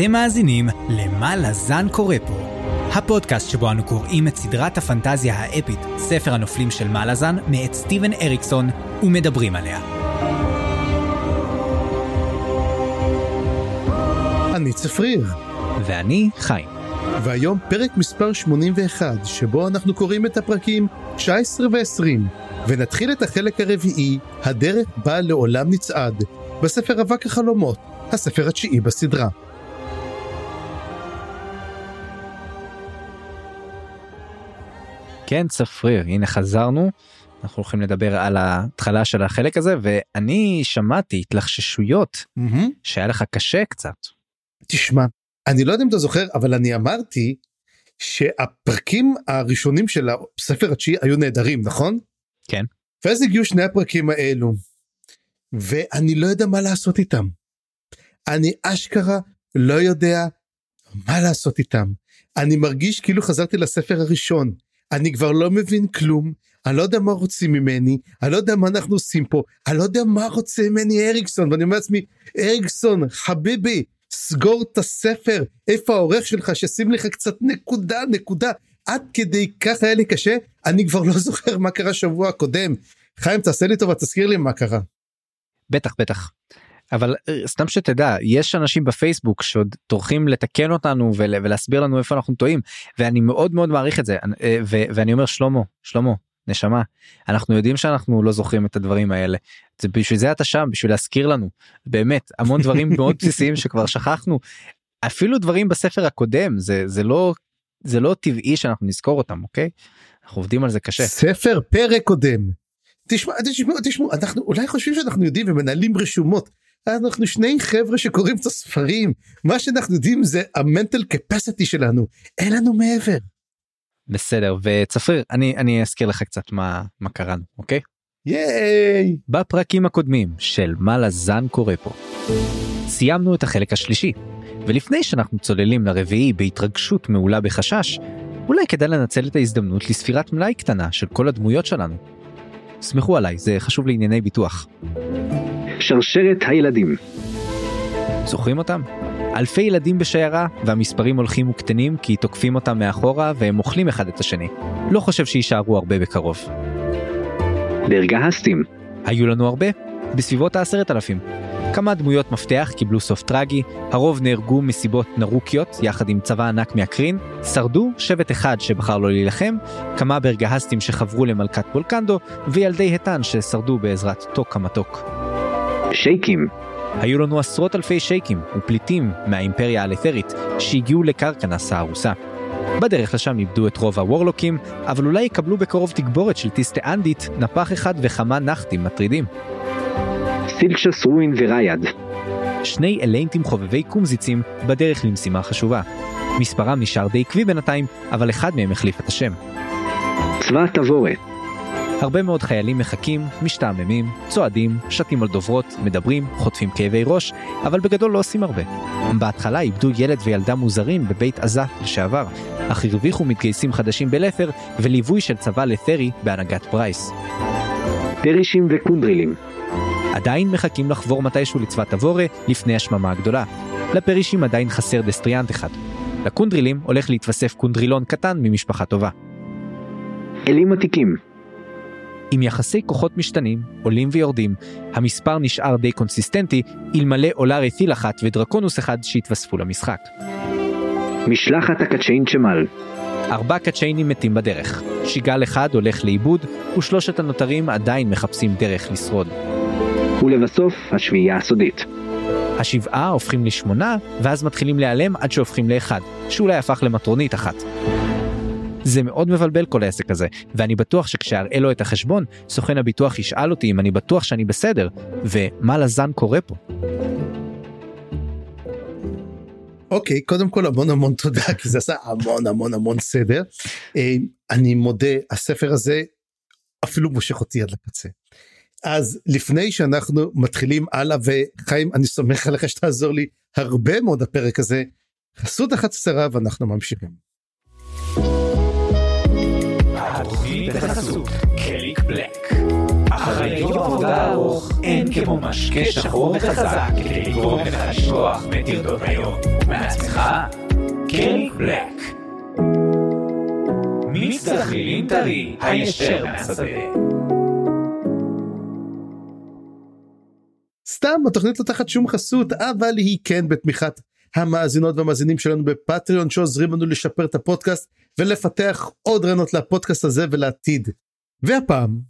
אתם מאזינים ל"מה לזן קורא פה", הפודקאסט שבו אנו קוראים את סדרת הפנטזיה האפית, ספר הנופלים של מלאזן, מאת סטיבן אריקסון, ומדברים עליה. אני צפריר, ואני חיים. והיום פרק מספר 81, שבו אנחנו קוראים את הפרקים 19 ו-20, ונתחיל את החלק הרביעי, הדרך בה לעולם נצעד, בספר אבק החלומות, הספר התשיעי בסדרה. כן, צפריר, הנה חזרנו. אנחנו הולכים לדבר על ההתחלה של החלק הזה, ואני שמעתי התלחששויות שהיה לך קשה קצת. תשמע, אני לא יודע אם אתה זוכר, אבל אני אמרתי שהפרקים הראשונים של הספר התשיעי היו נהדרים, נכון? כן. ואז הגיעו שני הפרקים האלו, ואני לא יודע מה לעשות איתם. אני אשכרה לא יודע מה לעשות איתם. אני מרגיש כאילו חזרתי לספר הראשון. אני כבר לא מבין כלום, אני לא יודע מה רוצים ממני, אני לא יודע מה אנחנו עושים פה, אני לא יודע מה רוצה ממני אריקסון, ואני אומר לעצמי, אריקסון, חביבי, סגור את הספר, איפה העורך שלך, שישים לך קצת נקודה, נקודה. עד כדי כך היה לי קשה, אני כבר לא זוכר מה קרה שבוע הקודם. חיים, תעשה לי טובה, תזכיר לי מה קרה. בטח, בטח. אבל אה, סתם שתדע יש אנשים בפייסבוק שעוד טורחים לתקן אותנו ולהסביר לנו איפה אנחנו טועים ואני מאוד מאוד מעריך את זה. אה, ואני אומר שלמה שלמה נשמה אנחנו יודעים שאנחנו לא זוכרים את הדברים האלה. זה בשביל זה אתה שם בשביל להזכיר לנו. באמת המון דברים מאוד בסיסיים שכבר שכחנו. אפילו דברים בספר הקודם זה זה לא זה לא טבעי שאנחנו נזכור אותם אוקיי? אנחנו עובדים על זה קשה. ספר פרק קודם. תשמע תשמעו תשמעו אנחנו אולי חושבים שאנחנו יודעים ומנהלים רשומות אנחנו שני חבר'ה שקוראים את הספרים מה שאנחנו יודעים זה המנטל קפסיטי שלנו אין לנו מעבר. בסדר וצפריר אני אני אזכיר לך קצת מה מה קראנו אוקיי. ייי. בפרקים הקודמים של מה לזן קורה פה. סיימנו את החלק השלישי ולפני שאנחנו צוללים לרביעי בהתרגשות מעולה בחשש אולי כדאי לנצל את ההזדמנות לספירת מלאי קטנה של כל הדמויות שלנו. סמכו עליי זה חשוב לענייני ביטוח. שרשרת הילדים. זוכרים אותם? אלפי ילדים בשיירה והמספרים הולכים וקטנים כי תוקפים אותם מאחורה והם אוכלים אחד את השני. לא חושב שיישארו הרבה בקרוב. דרגהסטים. היו לנו הרבה, בסביבות העשרת אלפים. כמה דמויות מפתח קיבלו סוף טרגי, הרוב נהרגו מסיבות נרוקיות יחד עם צבא ענק מהקרין, שרדו שבט אחד שבחר לא להילחם, כמה ברגהסטים שחברו למלכת בולקנדו, וילדי התן ששרדו בעזרת טוק המתוק. שייקים. היו לנו עשרות אלפי שייקים ופליטים מהאימפריה האלת'רית שהגיעו לקרקנס הארוסה. בדרך לשם איבדו את רוב הוורלוקים, אבל אולי יקבלו בקרוב תגבורת של טיסטה אנדית, נפח אחד וכמה נחתים מטרידים. סילצ'ס רואין וריאד. שני אליינטים חובבי קומזיצים בדרך למשימה חשובה. מספרם נשאר די עקבי בינתיים, אבל אחד מהם החליף את השם. צבא תבורת. הרבה מאוד חיילים מחכים, משתעממים, צועדים, שתים על דוברות, מדברים, חוטפים כאבי ראש, אבל בגדול לא עושים הרבה. בהתחלה איבדו ילד וילדה מוזרים בבית עזה לשעבר, אך הרוויחו מתגייסים חדשים בלת'ר וליווי של צבא לת'רי בהנהגת ברייס. פרישים וקונדרילים. עדיין מחכים לחבור מתישהו לצבא תבורה לפני השממה הגדולה. לפרישים עדיין חסר דסטריאנט אחד. לקונדרילים הולך להתווסף קונדרילון קטן ממשפחה טובה. אלים עתיקים. עם יחסי כוחות משתנים, עולים ויורדים, המספר נשאר די קונסיסטנטי, אלמלא אולאר אתיל אחת ודרקונוס אחד שהתווספו למשחק. משלחת הקצ'יין צ'מל. ארבע קצ'יינים מתים בדרך, שיגל אחד הולך לאיבוד, ושלושת הנותרים עדיין מחפשים דרך לשרוד. ולבסוף, השביעייה הסודית. השבעה הופכים לשמונה, ואז מתחילים להיעלם עד שהופכים לאחד, שאולי הפך למטרונית אחת. זה מאוד מבלבל כל העסק הזה, ואני בטוח שכשאראה לו את החשבון, סוכן הביטוח ישאל אותי אם אני בטוח שאני בסדר, ומה לזן קורה פה. אוקיי, okay, קודם כל המון המון תודה, כי זה עשה המון המון המון סדר. אה, אני מודה, הספר הזה אפילו מושך אותי עד לקצה. אז לפני שאנחנו מתחילים הלאה, וחיים, אני סומך עליך שתעזור לי הרבה מאוד הפרק הזה, חסות אחת קצרה ואנחנו ממשיכים. בחסות קליק בלק. אחרי יום עבודה ארוך, אין כמו משקה שחור וחזק כדי לגרום לך לשכוח מטרדות היום. מעצמך, קרי בלק. מיץ דחלילים טרי, הישר מהשדה. סתם התוכנית לא תחת שום חסות אבל היא כן בתמיכת המאזינות והמאזינים שלנו בפטריון שעוזרים לנו לשפר את הפודקאסט ולפתח עוד רעיונות לפודקאסט הזה ולעתיד. והפעם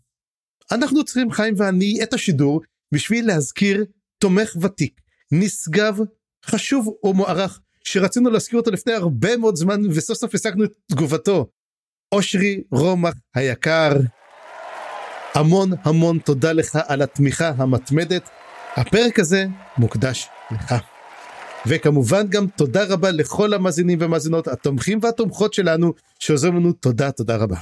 אנחנו צריכים חיים ואני את השידור בשביל להזכיר תומך ותיק נשגב חשוב ומוערך שרצינו להזכיר אותו לפני הרבה מאוד זמן וסוף סוף השגנו את תגובתו. אושרי רומח היקר המון המון תודה לך על התמיכה המתמדת הפרק הזה מוקדש לך. וכמובן גם תודה רבה לכל המאזינים והמאזינות התומכים והתומכות שלנו שעוזרים לנו תודה תודה רבה.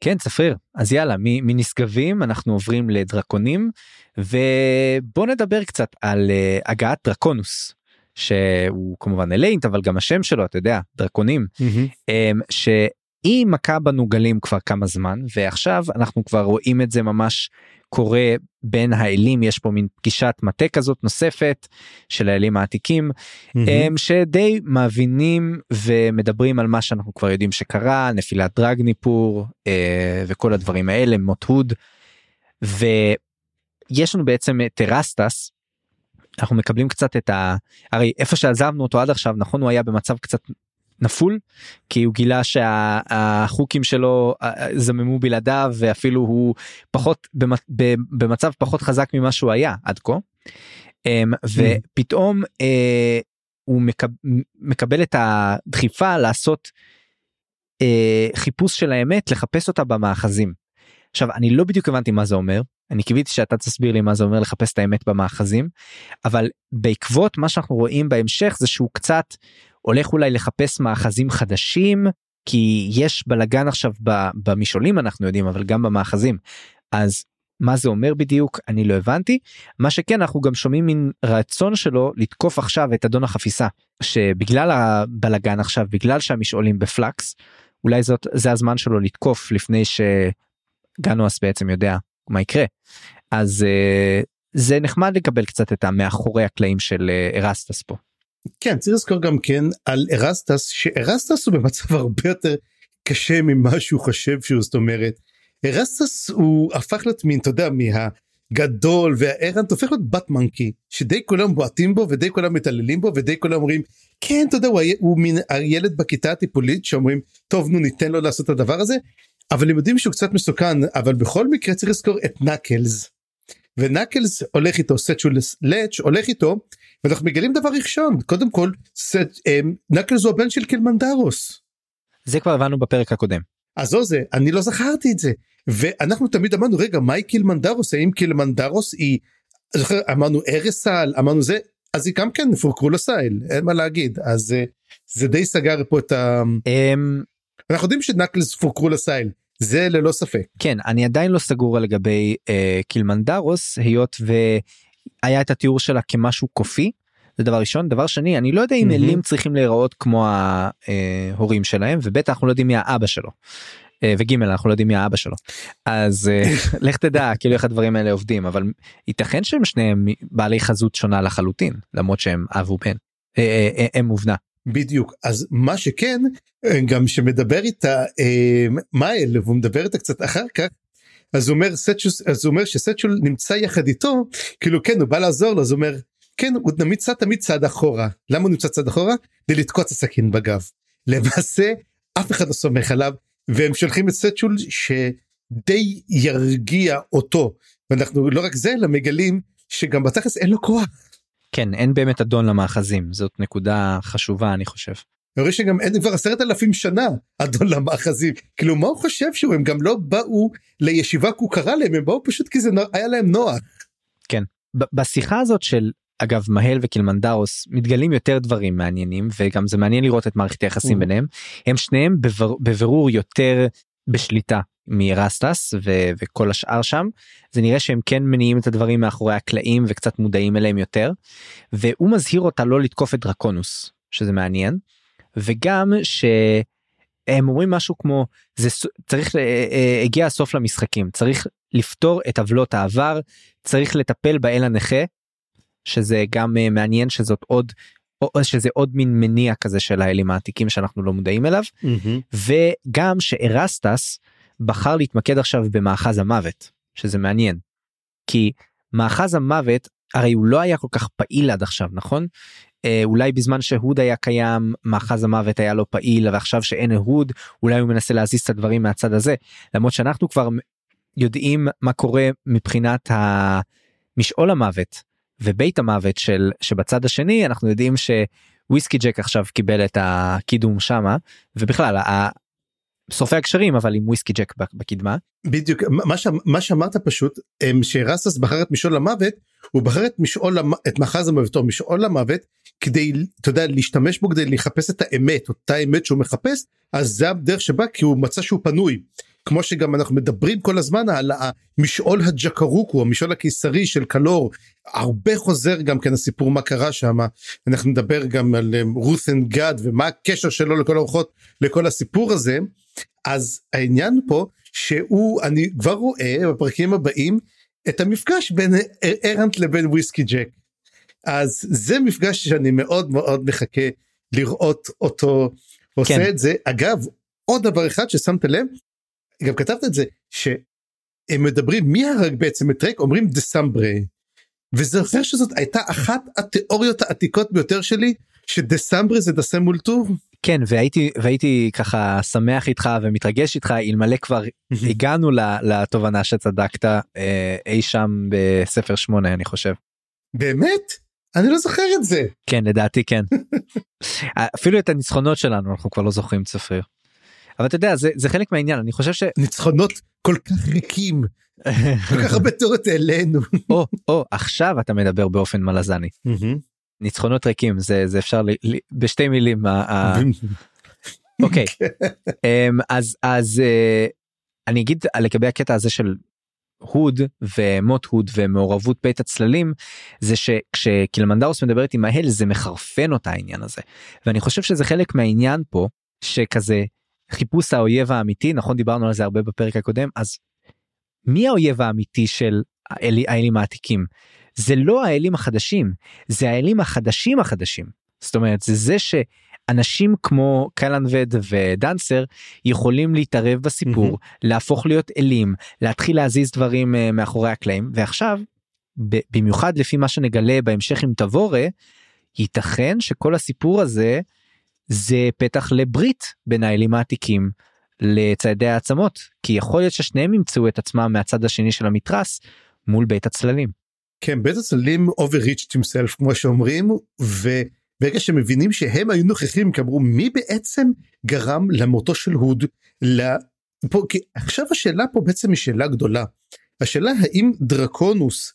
כן צפריר אז יאללה מנשגבים אנחנו עוברים לדרקונים ובוא נדבר קצת על uh, הגעת דרקונוס שהוא כמובן אליינט אבל גם השם שלו אתה יודע דרקונים mm-hmm. um, שהיא מכה בנו גלים כבר כמה זמן ועכשיו אנחנו כבר רואים את זה ממש קורה בין האלים יש פה מין פגישת מטה כזאת נוספת של האלים העתיקים mm-hmm. שדי מבינים ומדברים על מה שאנחנו כבר יודעים שקרה נפילת דרגניפור אה, וכל הדברים האלה מות הוד. ויש לנו בעצם את טרסטס אנחנו מקבלים קצת את ה... הרי איפה שעזבנו אותו עד עכשיו נכון הוא היה במצב קצת נפול כי הוא גילה שהחוקים שלו זממו בלעדיו ואפילו הוא פחות במצב פחות חזק ממה שהוא היה עד כה. אמ, ופתאום אה, הוא מקבל את הדחיפה לעשות אה, חיפוש של האמת לחפש אותה במאחזים. עכשיו אני לא בדיוק הבנתי מה זה אומר אני קיוויתי שאתה תסביר לי מה זה אומר לחפש את האמת במאחזים אבל בעקבות מה שאנחנו רואים בהמשך זה שהוא קצת הולך אולי לחפש מאחזים חדשים כי יש בלאגן עכשיו במשעולים אנחנו יודעים אבל גם במאחזים. אז מה זה אומר בדיוק? אני לא הבנתי. מה שכן אנחנו גם שומעים מין רצון שלו לתקוף עכשיו את אדון החפיסה שבגלל הבלאגן עכשיו בגלל שהמשעולים בפלקס אולי זאת זה הזמן שלו לתקוף לפני שגנואס בעצם יודע מה יקרה. אז uh, זה נחמד לקבל קצת את המאחורי הקלעים של uh, ארסטס פה. כן צריך לזכור גם כן על ארסטס שארסטס הוא במצב הרבה יותר קשה ממה שהוא חושב שהוא זאת אומרת ארסטס הוא הפך להיות מין אתה יודע מהגדול והארנט הופך להיות בת מנקי שדי כולם בועטים בו ודי כולם מתעללים בו ודי כולם אומרים כן אתה יודע הוא, הוא מין הילד בכיתה הטיפולית שאומרים טוב נו ניתן לו לעשות את הדבר הזה אבל הם יודעים שהוא קצת מסוכן אבל בכל מקרה צריך לזכור את נקלס ונקלס הולך איתו סצ'ול לאת' הולך איתו ואנחנו מגלים דבר ראשון. קודם כל סט, אמ, נקלס הוא הבן של קילמנדרוס. זה כבר הבנו בפרק הקודם. אז זו זה אני לא זכרתי את זה. ואנחנו תמיד אמרנו רגע מהי קילמנדרוס האם קילמנדרוס היא זוכר אמרנו ארסל אמרנו זה אז היא גם כן פורקרו לסייל אין מה להגיד. אז אה, זה די סגר פה את ה... אמ, אנחנו יודעים שנקלס פורקרו לסייל זה ללא ספק. כן אני עדיין לא סגור לגבי אה, קילמנדרוס היות והיה את התיאור שלה כמשהו קופי. זה דבר ראשון דבר שני אני לא יודע אם אלים צריכים להיראות כמו ההורים שלהם ובטח אנחנו לא יודעים מי האבא שלו. אה, וגימל אנחנו לא יודעים מי האבא שלו אז אה, לך תדע כאילו איך הדברים האלה עובדים אבל ייתכן שהם שניהם בעלי חזות שונה לחלוטין למרות שהם אב ובן אה, הם ובנה. בדיוק אז מה שכן גם שמדבר איתה אה, מייל והוא מדבר איתה קצת אחר כך אז הוא אומר סצ'וס אז הוא אומר שסצ'ול נמצא יחד איתו כאילו כן הוא בא לעזור לו אז הוא אומר כן הוא נמצא תמיד צעד אחורה למה הוא נמצא צעד אחורה? כדי לתקוע את הסכין בגב. למעשה אף אחד לא סומך עליו והם שולחים את סצ'ול שדי ירגיע אותו ואנחנו לא רק זה אלא מגלים שגם בתכלס אין לו כוח. כן אין באמת אדון למאחזים זאת נקודה חשובה אני חושב. אני רואה שגם אין כבר עשרת אלפים שנה אדון למאחזים. כאילו מה הוא חושב שהוא? הם גם לא באו לישיבה כי הוא קרא להם הם באו פשוט כי זה היה להם נוח. כן. בשיחה הזאת של אגב מהל וקילמנדרוס מתגלים יותר דברים מעניינים וגם זה מעניין לראות את מערכת היחסים ביניהם. הם שניהם בבר, בבירור יותר בשליטה מרסטס ו- וכל השאר שם. זה נראה שהם כן מניעים את הדברים מאחורי הקלעים וקצת מודעים אליהם יותר. והוא מזהיר אותה לא לתקוף את דרקונוס שזה מעניין. וגם שהם אומרים משהו כמו זה צריך אה, אה, הגיע הסוף למשחקים. צריך לפתור את עוולות העבר צריך לטפל באל הנכה שזה גם אה, מעניין שזאת עוד או שזה עוד מין מניע כזה של האלים העתיקים שאנחנו לא מודעים אליו. וגם שארסטס בחר להתמקד עכשיו במאחז המוות שזה מעניין. כי מאחז המוות הרי הוא לא היה כל כך פעיל עד עכשיו נכון? אה, אולי בזמן שהוד היה קיים מאחז המוות היה לא פעיל ועכשיו שאין אהוד אולי הוא מנסה להזיז את הדברים מהצד הזה. למרות שאנחנו כבר יודעים מה קורה מבחינת המשעול המוות ובית המוות של שבצד השני אנחנו יודעים שוויסקי ג'ק עכשיו קיבל את הקידום שמה ובכלל שורפי הקשרים אבל עם וויסקי ג'ק בקדמה. בדיוק מה, ש... מה שאמרת פשוט הם שרסס בחר את משעול המוות הוא בחר את משעול. את מאחז המוות או משעול המוות כדי אתה יודע להשתמש בו כדי לחפש את האמת אותה אמת שהוא מחפש אז זה הדרך שבה כי הוא מצא שהוא פנוי. כמו שגם אנחנו מדברים כל הזמן על המשעול הג'קרוקו המשעול הקיסרי של קלור הרבה חוזר גם כן הסיפור מה קרה שם אנחנו נדבר גם על רות'ן um, גד ומה הקשר שלו לכל הרוחות לכל הסיפור הזה אז העניין פה שהוא אני כבר רואה בפרקים הבאים את המפגש בין ארנט לבין וויסקי ג'ק. אז זה מפגש שאני מאוד מאוד מחכה לראות אותו עושה כן. את זה אגב עוד דבר אחד ששמת לב גם כתבת את זה שהם מדברים מי הרג בעצם את טרק אומרים דסמברי וזוכר שזאת הייתה אחת התיאוריות העתיקות ביותר שלי שדסמברי זה דסם מול טוב. כן והייתי והייתי ככה שמח איתך ומתרגש איתך אלמלא כבר הגענו לתובנה שצדקת אה, אי שם בספר שמונה אני חושב. באמת? אני לא זוכר את זה. כן לדעתי כן. אפילו את הניצחונות שלנו אנחנו כבר לא זוכרים צפריר. אבל אתה יודע זה, זה חלק מהעניין אני חושב שניצחונות כל כך ריקים כל כך הרבה תיאוריות אלינו. או, או עכשיו אתה מדבר באופן מלזני. ניצחונות ריקים זה זה אפשר לי, לי, בשתי מילים. אוקיי אמ, אז אז אה, אני אגיד לגבי הקטע הזה של הוד ומוט הוד ומעורבות בית הצללים זה שכשקילמנדרוס מדברת עם ההל זה מחרפן אותה העניין הזה ואני חושב שזה חלק מהעניין פה שכזה חיפוש האויב האמיתי נכון דיברנו על זה הרבה בפרק הקודם אז מי האויב האמיתי של האלים העתיקים זה לא האלים החדשים זה האלים החדשים החדשים זאת אומרת זה זה שאנשים כמו קלנבד ודנסר יכולים להתערב בסיפור mm-hmm. להפוך להיות אלים להתחיל להזיז דברים uh, מאחורי הקלעים ועכשיו במיוחד לפי מה שנגלה בהמשך עם תבורה ייתכן שכל הסיפור הזה זה פתח לברית בין האלים העתיקים לציידי העצמות כי יכול להיות ששניהם ימצאו את עצמם מהצד השני של המתרס מול בית הצללים. כן בית הצללים overreached himself כמו שאומרים וברגע שמבינים שהם היו נוכחים כי אמרו מי בעצם גרם למותו של הוד. פה, כי עכשיו השאלה פה בעצם היא שאלה גדולה השאלה האם דרקונוס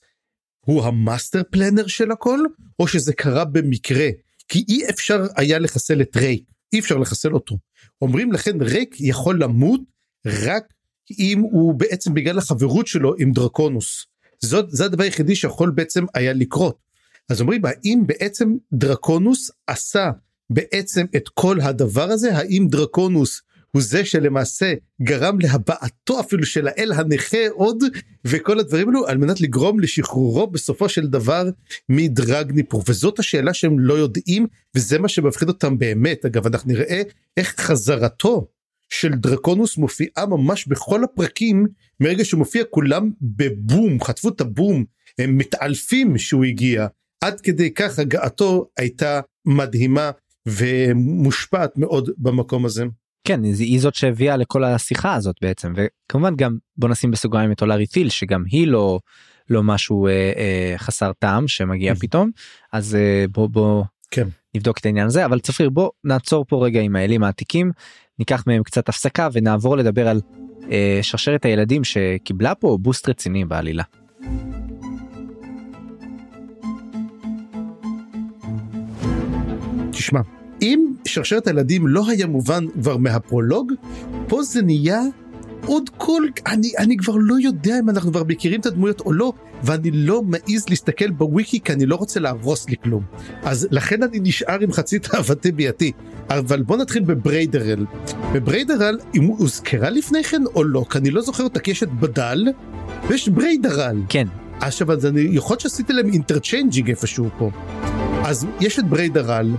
הוא ה master planner של הכל או שזה קרה במקרה כי אי אפשר היה לחסל את רייק אי אפשר לחסל אותו אומרים לכן רייק יכול למות רק אם הוא בעצם בגלל החברות שלו עם דרקונוס. זאת זה הדבר היחידי שיכול בעצם היה לקרות. אז אומרים האם בעצם דרקונוס עשה בעצם את כל הדבר הזה האם דרקונוס הוא זה שלמעשה גרם להבעתו אפילו של האל הנכה עוד וכל הדברים האלו על מנת לגרום לשחרורו בסופו של דבר מדרגניפור. וזאת השאלה שהם לא יודעים וזה מה שמפחיד אותם באמת. אגב אנחנו נראה איך חזרתו של דרקונוס מופיעה ממש בכל הפרקים מרגע שהוא מופיע כולם בבום חטפו את הבום הם מתעלפים שהוא הגיע. עד כדי כך הגעתו הייתה מדהימה ומושפעת מאוד במקום הזה. כן היא זאת שהביאה לכל השיחה הזאת בעצם וכמובן גם בוא נשים בסוגריים את אולארי טיל שגם היא לא לא משהו אה, אה, חסר טעם שמגיע פתאום אז אה, בוא בוא כן. נבדוק את העניין הזה אבל צפריר בוא נעצור פה רגע עם האלים העתיקים ניקח מהם קצת הפסקה ונעבור לדבר על אה, שרשרת הילדים שקיבלה פה בוסט רציני בעלילה. תשמע אם שרשרת הילדים לא היה מובן כבר מהפרולוג, פה זה נהיה עוד כל... אני, אני כבר לא יודע אם אנחנו כבר מכירים את הדמויות או לא, ואני לא מעז להסתכל בוויקי כי אני לא רוצה להרוס לי כלום. אז לכן אני נשאר עם חצי תאוותי בידי. אבל בוא נתחיל בבריידרל. בבריידרל, אם הוא הוזכרה לפני כן או לא, כי אני לא זוכר אותה, כי יש את בדל, ויש בריידרל. כן עכשיו אז אני יכול להיות שעשיתי להם interchanging איפשהו פה. אז יש את בריידרל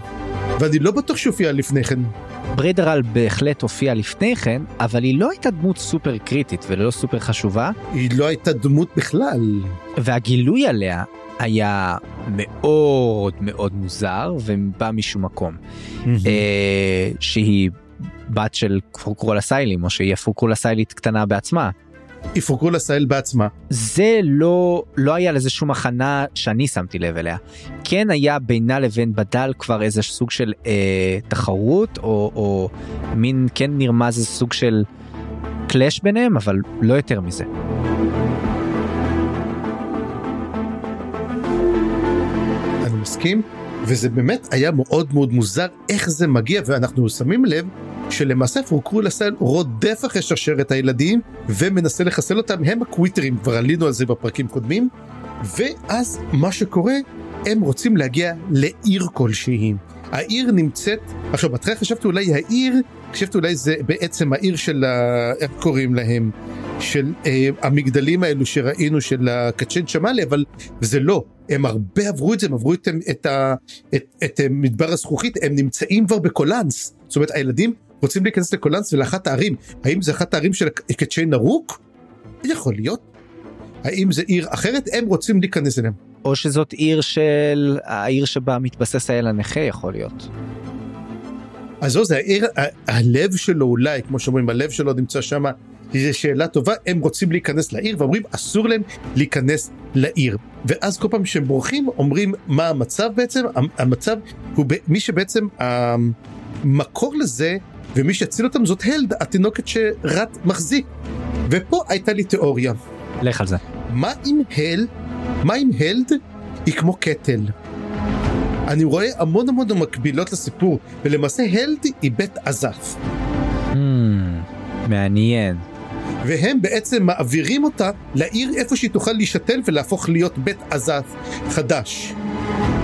ואני לא בטוח שהופיע לפני כן. בריידרל בהחלט הופיעה לפני כן אבל היא לא הייתה דמות סופר קריטית ולא סופר חשובה היא לא הייתה דמות בכלל. והגילוי עליה היה מאוד מאוד מוזר ובא משום מקום אה, שהיא בת של פורקרול הסיילים או שהיא הפורקרול הסיילית קטנה בעצמה יפרקו לסייל בעצמה. זה לא לא היה לזה שום הכנה שאני שמתי לב אליה כן היה בינה לבין בדל כבר איזה סוג של אה, תחרות או, או מין כן נרמז איזה סוג של קלאש ביניהם אבל לא יותר מזה. אני מסכים וזה באמת היה מאוד מאוד מוזר איך זה מגיע ואנחנו שמים לב שלמעשה פורקרו לסייל רודף אחרי שרשרת הילדים ומנסה לחסל אותם. הם הקוויטרים כבר עלינו על זה בפרקים קודמים. ואז מה שקורה הם רוצים להגיע לעיר כלשהי. העיר נמצאת עכשיו בהתחלה חשבתי אולי העיר חשבתי אולי זה בעצם העיר של ה... איך קוראים להם? של אה, המגדלים האלו שראינו של הקצ'ן שמאלי אבל זה לא. הם הרבה עברו את זה הם עברו את, את, את, את, את מדבר הזכוכית הם נמצאים כבר בקולנס זאת אומרת הילדים רוצים להיכנס לקולנס ולאחת הערים האם זה אחת הערים של הקצ'ן נרוק? יכול להיות. האם זה עיר אחרת הם רוצים להיכנס אליהם. או שזאת עיר של העיר שבה מתבסס האל הנכה יכול להיות. אז זהו זה העיר ה- הלב שלו אולי כמו שאומרים הלב שלו נמצא שם. זו שאלה טובה הם רוצים להיכנס לעיר ואומרים אסור להם להיכנס לעיר ואז כל פעם שהם בורחים אומרים מה המצב בעצם המצב הוא ב- מי שבעצם המקור לזה ומי שהציל אותם זאת הלד התינוקת שרט מחזיק ופה הייתה לי תיאוריה לך על זה. מה אם הל מה אם הלד היא כמו קטל. אני רואה המון המון מקבילות לסיפור ולמעשה הלד היא בית עזף Hmm, מעניין. והם בעצם מעבירים אותה לעיר איפה שהיא תוכל להישתל ולהפוך להיות בית עזף חדש.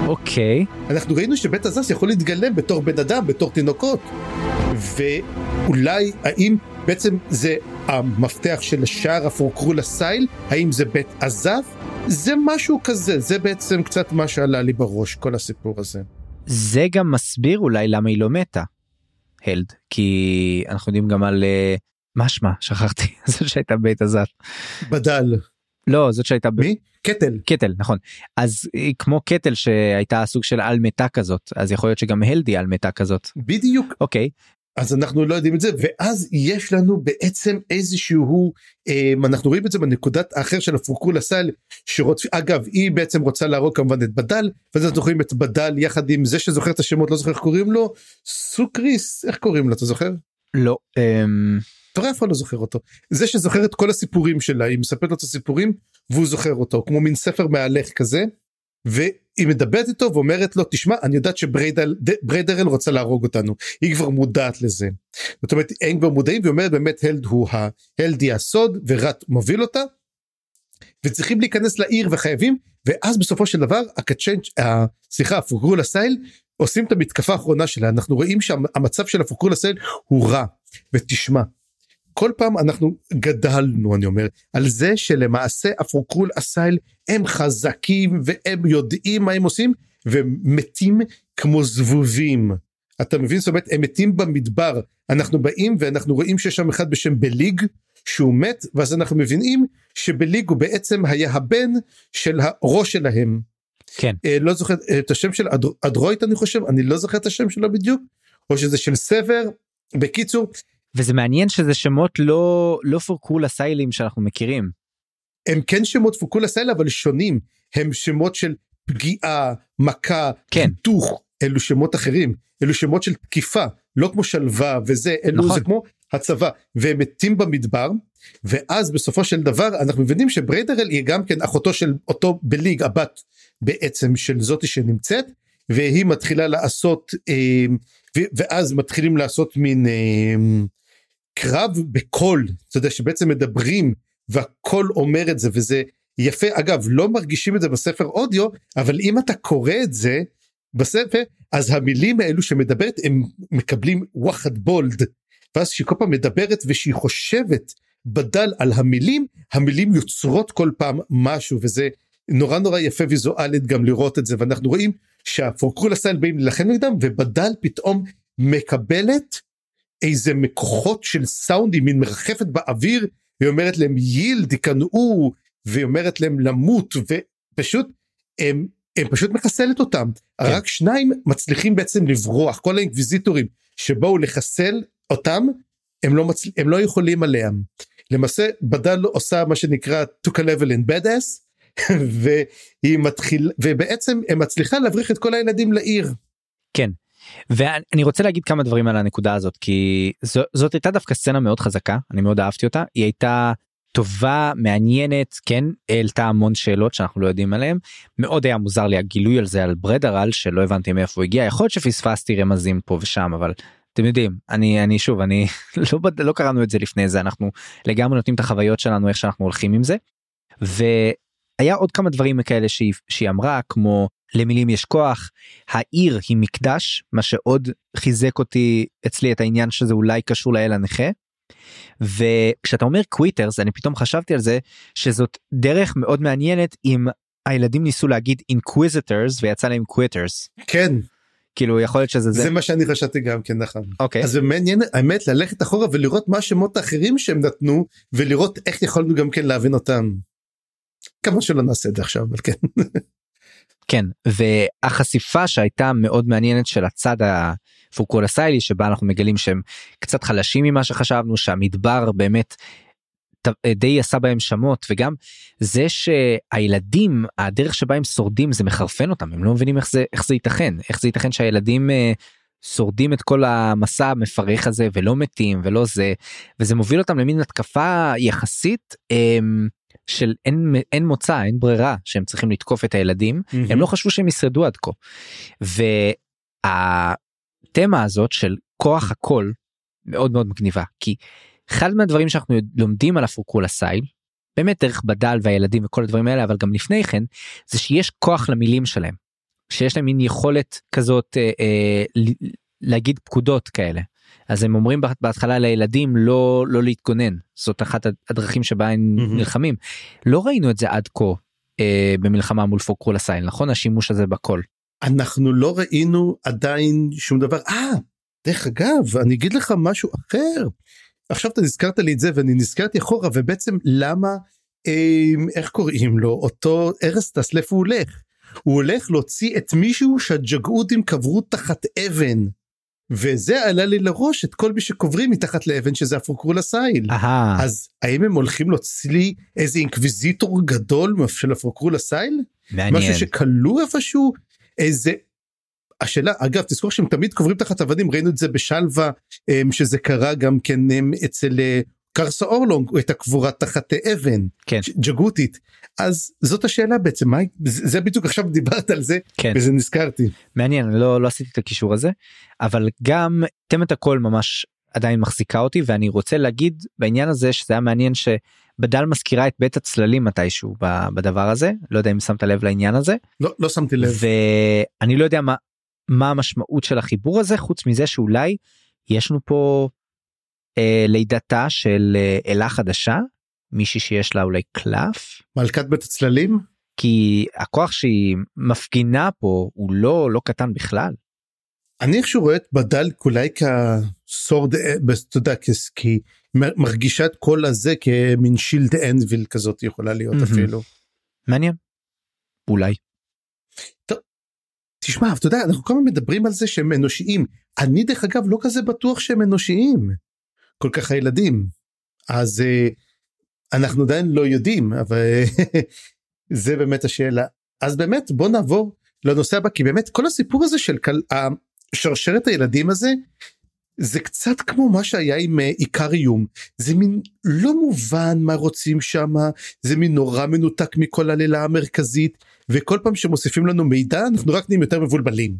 אוקיי. אנחנו ראינו שבית עזס יכול להתגלם בתור בן אדם, בתור תינוקות. ואולי האם בעצם זה המפתח של שער הפורקרול הסייל, האם זה בית עזף? זה משהו כזה, זה בעצם קצת מה שעלה לי בראש, כל הסיפור הזה. זה גם מסביר אולי למה היא לא מתה. הלד כי אנחנו יודעים גם על אה, מה שמה שכחתי זאת שהייתה בית הזת. בדל. לא זאת שהייתה. מי? קטל. קטל נכון אז היא כמו קטל שהייתה סוג של על מתה כזאת אז יכול להיות שגם הלדי על מתה כזאת בדיוק. אוקיי אז אנחנו לא יודעים את זה ואז יש לנו בעצם איזשהו אה, אנחנו רואים את זה בנקודת האחר של הפורקול הסל שרוצה אגב היא בעצם רוצה להרוג כמובן את בדל ואז אנחנו רואים את בדל יחד עם זה שזוכר את השמות לא זוכר איך קוראים לו סוקריס איך קוראים לו אתה זוכר? לא אמ, אתה רואה איפה לא זוכר אותו זה שזוכר את כל הסיפורים שלה היא מספרת לו את הסיפורים והוא זוכר אותו כמו מין ספר מהלך כזה. והיא מדברת איתו ואומרת לו תשמע אני יודעת שבריידרל רוצה להרוג אותנו היא כבר מודעת לזה. זאת אומרת הם כבר מודעים והיא אומרת באמת הלד הוא ההלדי הסוד ורט מוביל אותה. וצריכים להיכנס לעיר וחייבים ואז בסופו של דבר הקצ'נג' סליחה הפוגרול הסייל עושים את המתקפה האחרונה שלה אנחנו רואים שהמצב של הפוגרול הסייל הוא רע ותשמע כל פעם אנחנו גדלנו אני אומר על זה שלמעשה הפרוקרול אסייל הם חזקים והם יודעים מה הם עושים ומתים כמו זבובים. אתה מבין זאת אומרת הם מתים במדבר אנחנו באים ואנחנו רואים שיש שם אחד בשם בליג שהוא מת ואז אנחנו מבינים שבליג הוא בעצם היה הבן של הראש שלהם. כן. אה, לא זוכר אה, את השם של אדר, אדרויט אני חושב אני לא זוכר את השם שלו בדיוק או שזה של סבר בקיצור וזה מעניין שזה שמות לא לא פורקו לסיילים שאנחנו מכירים. הם כן שמות פוקו לסייל אבל שונים הם שמות של פגיעה מכה כן. היתוך אלו שמות אחרים אלו שמות של תקיפה לא כמו שלווה וזה אלו נכון. זה כמו הצבא והם מתים במדבר ואז בסופו של דבר אנחנו מבינים שבריידרל היא גם כן אחותו של אותו בליג הבת בעצם של זאתי שנמצאת והיא מתחילה לעשות אה, ואז מתחילים לעשות מין אה, קרב בקול אתה יודע שבעצם מדברים והקול אומר את זה וזה יפה. אגב לא מרגישים את זה בספר אודיו אבל אם אתה קורא את זה בספר אז המילים האלו שמדברת הם מקבלים וואחד בולד. ואז שהיא כל פעם מדברת ושהיא חושבת בדל על המילים המילים יוצרות כל פעם משהו וזה נורא נורא יפה ויזואלית גם לראות את זה. ואנחנו רואים שהפורקרול אסייל באים להילחם נגדם ובדל פתאום מקבלת איזה מין כוחות של סאונד היא מין מרחפת באוויר היא אומרת להם yield ייכנעו והיא אומרת להם למות ופשוט הם, הם פשוט מחסלת אותם כן. רק שניים מצליחים בעצם לברוח כל האינקוויזיטורים שבאו לחסל אותם הם לא, מצל... הם לא יכולים עליהם למעשה בדל עושה מה שנקרא took a level in badass והיא מתחיל ובעצם הם מצליחה להבריח את כל הילדים לעיר. כן. ואני רוצה להגיד כמה דברים על הנקודה הזאת כי זו, זאת הייתה דווקא סצנה מאוד חזקה אני מאוד אהבתי אותה היא הייתה טובה מעניינת כן העלתה המון שאלות שאנחנו לא יודעים עליהם מאוד היה מוזר לי הגילוי על זה על ברדרל שלא הבנתי מאיפה הוא הגיע יכול להיות שפספסתי רמזים פה ושם אבל אתם יודעים אני אני שוב אני לא לא קראנו את זה לפני זה אנחנו לגמרי נותנים את החוויות שלנו איך שאנחנו הולכים עם זה. והיה עוד כמה דברים כאלה שהיא, שהיא אמרה כמו למילים יש כוח העיר היא מקדש מה שעוד חיזק אותי אצלי את העניין שזה אולי קשור לאל הנכה. וכשאתה אומר quitters אני פתאום חשבתי על זה שזאת דרך מאוד מעניינת אם הילדים ניסו להגיד inquisitors ויצא להם quitters. כן כאילו יכול להיות שזה זה, זה מה שאני חשבתי גם כן נכון אוקיי אז זה מעניין האמת ללכת אחורה ולראות מה השמות האחרים שהם נתנו ולראות איך יכולנו גם כן להבין אותם. כמה שלא נעשה את זה עכשיו אבל כן. כן והחשיפה שהייתה מאוד מעניינת של הצד הפוקולסיילי שבה אנחנו מגלים שהם קצת חלשים ממה שחשבנו שהמדבר באמת די עשה בהם שמות וגם זה שהילדים הדרך שבה הם שורדים זה מחרפן אותם הם לא מבינים איך זה איך זה ייתכן. איך זה ייתכן שהילדים אה, שורדים את כל המסע המפרך הזה ולא מתים ולא זה וזה מוביל אותם למין התקפה יחסית אה, של אין אין מוצא אין ברירה שהם צריכים לתקוף את הילדים mm-hmm. הם לא חשבו שהם ישרדו עד כה. והתמה הזאת של כוח הכל מאוד מאוד מגניבה כי אחד מהדברים שאנחנו לומדים על הפוקולה סייל באמת דרך בדל והילדים וכל הדברים האלה אבל גם לפני כן זה שיש כוח למילים שלהם שיש להם מין יכולת כזאת אה, אה, להגיד פקודות כאלה אז הם אומרים בהתחלה לילדים לא לא להתגונן זאת אחת הדרכים שבה הם mm-hmm. נלחמים. לא ראינו את זה עד כה אה, במלחמה מול פוקולה סייל נכון? השימוש הזה בכל. אנחנו לא ראינו עדיין שום דבר. אה דרך אגב אני אגיד לך משהו אחר. עכשיו אתה נזכרת לי את זה ואני נזכרתי אחורה ובעצם למה אה, איך קוראים לו? אותו ארסטס לאיפה הוא הולך? הוא הולך להוציא את מישהו שהג'אגותים קברו תחת אבן. וזה עלה לי לראש את כל מי שקוברים מתחת לאבן שזה הפוקרול אסייל. אז האם הם הולכים להוציא איזה אינקוויזיטור גדול של הפוקרול אסייל? מעניין. משהו שכלוא איפשהו? איזה השאלה אגב תזכור שהם תמיד קוברים תחת אבנים ראינו את זה בשלווה אמ, שזה קרה גם כן אמ, אצל אה, קרסה אורלונג את הקבורה תחת אבן כן. ג'גותית אז זאת השאלה בעצם מה זה בדיוק עכשיו דיברת על זה כן. וזה נזכרתי מעניין לא לא עשיתי את הקישור הזה אבל גם תמת הכל ממש עדיין מחזיקה אותי ואני רוצה להגיד בעניין הזה שזה היה מעניין שבדל מזכירה את בית הצללים מתישהו בדבר הזה לא יודע אם שמת לב לעניין הזה לא לא שמתי לב ואני לא יודע מה מה המשמעות של החיבור הזה חוץ מזה שאולי יש לנו פה לידתה של אה, אלה חדשה מישהי שיש לה אולי קלף מלכת בית הצללים כי הכוח שהיא מפגינה פה הוא לא לא קטן בכלל. אני איכשהו רואה את בדל אולי כ sword אה, אתה יודע כי מרגישה את כל הזה כמין shield anvil כזאת יכולה להיות. אפילו. מעניין. אולי. טוב, תשמע אתה יודע אנחנו כל הזמן מדברים על זה שהם אנושיים אני דרך אגב לא כזה בטוח שהם אנושיים כל כך הילדים. אז uh, אנחנו עדיין לא יודעים אבל זה באמת השאלה. אז באמת בוא נעבור לנושא הבא כי באמת כל הסיפור הזה של כל, שרשרת הילדים הזה זה קצת כמו מה שהיה עם אה, איקריום זה מין לא מובן מה רוצים שם זה מין נורא מנותק מכל הלילה המרכזית וכל פעם שמוסיפים לנו מידע אנחנו רק נהיים יותר מבולבלים.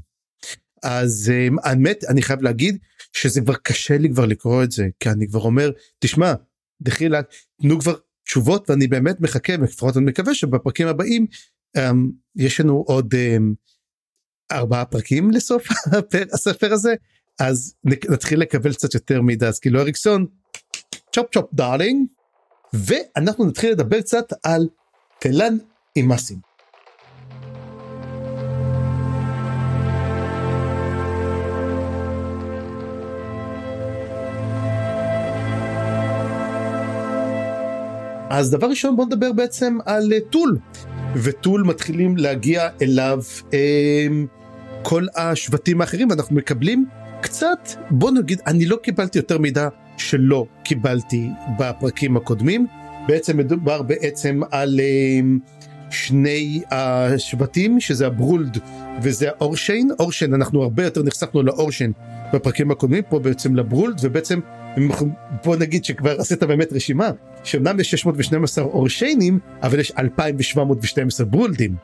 אז אה, האמת אני חייב להגיד שזה כבר קשה לי כבר לקרוא את זה כי אני כבר אומר תשמע דחילה תנו כבר תשובות ואני באמת מחכה לפחות אני מקווה שבפרקים הבאים אמ, יש לנו עוד אמ, ארבעה פרקים לסוף הספר הזה אז נתחיל לקבל קצת יותר מידע אז כאילו אריקסון chop chop darling ואנחנו נתחיל לדבר קצת על תלן אימאסים. אז דבר ראשון בוא נדבר בעצם על אה, טול. וטול מתחילים להגיע אליו אה, כל השבטים האחרים ואנחנו מקבלים קצת בוא נגיד אני לא קיבלתי יותר מידע שלא קיבלתי בפרקים הקודמים. בעצם מדובר בעצם על אה, שני השבטים שזה הברולד וזה האורשיין. אורשיין אנחנו הרבה יותר נחשפנו לאורשיין בפרקים הקודמים פה בעצם לברולד ובעצם בוא נגיד שכבר עשית באמת רשימה שאומנם יש 612 אורשיינים אבל יש 2712 ברולדים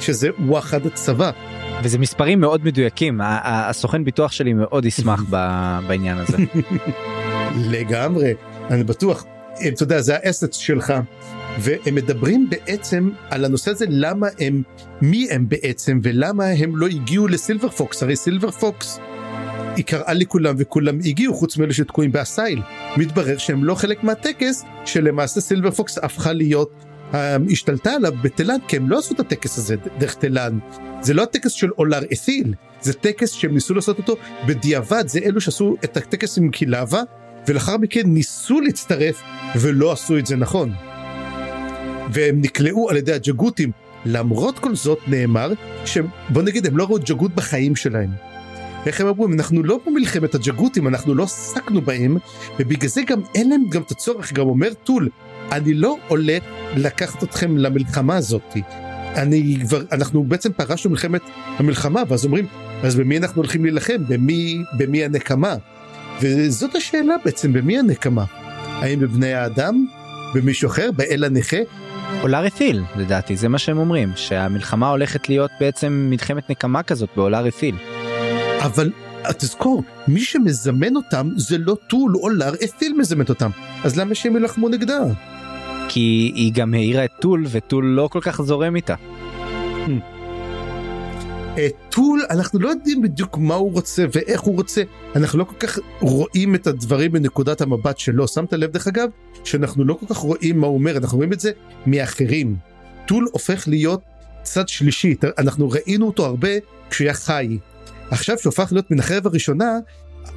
שזה וואחד הצבא. וזה מספרים מאוד מדויקים הסוכן ביטוח שלי מאוד ישמח בעניין הזה. לגמרי אני בטוח אתה יודע זה האסט שלך והם מדברים בעצם על הנושא הזה למה הם מי הם בעצם ולמה הם לא הגיעו לסילבר פוקס הרי סילבר פוקס היא קראה לכולם וכולם הגיעו חוץ מאלה שתקועים באסייל. מתברר שהם לא חלק מהטקס שלמעשה סילבר פוקס הפכה להיות השתלטה עליו בתלן כי הם לא עשו את הטקס הזה דרך תלן. זה לא הטקס של אולר אתיל זה טקס שהם ניסו לעשות אותו בדיעבד זה אלו שעשו את הטקס עם קילבה ולאחר מכן ניסו להצטרף ולא עשו את זה נכון. והם נקלעו על ידי הג'גותים למרות כל זאת נאמר שהם בוא נגיד הם לא ראו ג'גות בחיים שלהם. איך הם אמרו? אנחנו לא במלחמת הג'גותים אנחנו לא עסקנו בהם ובגלל זה גם אין להם גם את הצורך. גם אומר טול אני לא עולה לקחת אתכם למלחמה הזאת. אני כבר אנחנו בעצם פרשנו מלחמת המלחמה ואז אומרים אז במי אנחנו הולכים להילחם? במי במי הנקמה? וזאת השאלה בעצם במי הנקמה? האם בבני האדם? במישהו אחר? באל הנכה? אולר אתיל לדעתי זה מה שהם אומרים שהמלחמה הולכת להיות בעצם מלחמת נקמה כזאת באולר אתיל. אבל תזכור, מי שמזמן אותם זה לא טול או לר אתיל מזמנת אותם, אז למה שהם ילחמו נגדה? כי היא גם העירה את טול וטול לא כל כך זורם איתה. אה, טול אנחנו לא יודעים בדיוק מה הוא רוצה ואיך הוא רוצה. אנחנו לא כל כך רואים את הדברים מנקודת המבט שלו. שמת לב דרך אגב שאנחנו לא כל כך רואים מה הוא אומר. אנחנו רואים את זה מאחרים. טול הופך להיות צד שלישי. אנחנו ראינו אותו הרבה כשהוא היה חי עכשיו שהוא הפך להיות מן החרב הראשונה,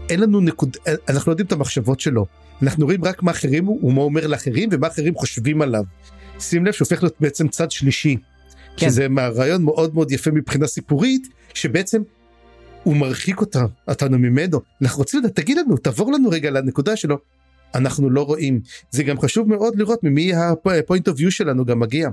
אין לנו נקוד, אנחנו לא יודעים את המחשבות שלו. אנחנו רואים רק מה אחרים הוא, ומה אומר לאחרים, ומה אחרים חושבים עליו. שים לב שהופך להיות בעצם צד שלישי. כן. שזה רעיון מאוד מאוד יפה מבחינה סיפורית, שבעצם הוא מרחיק אותה, אותנו ממנו. אנחנו רוצים לדעת, תגיד לנו, תעבור לנו רגע לנקודה שלו. אנחנו לא רואים. זה גם חשוב מאוד לראות ממי הפוינט אוף יו שלנו גם מגיע.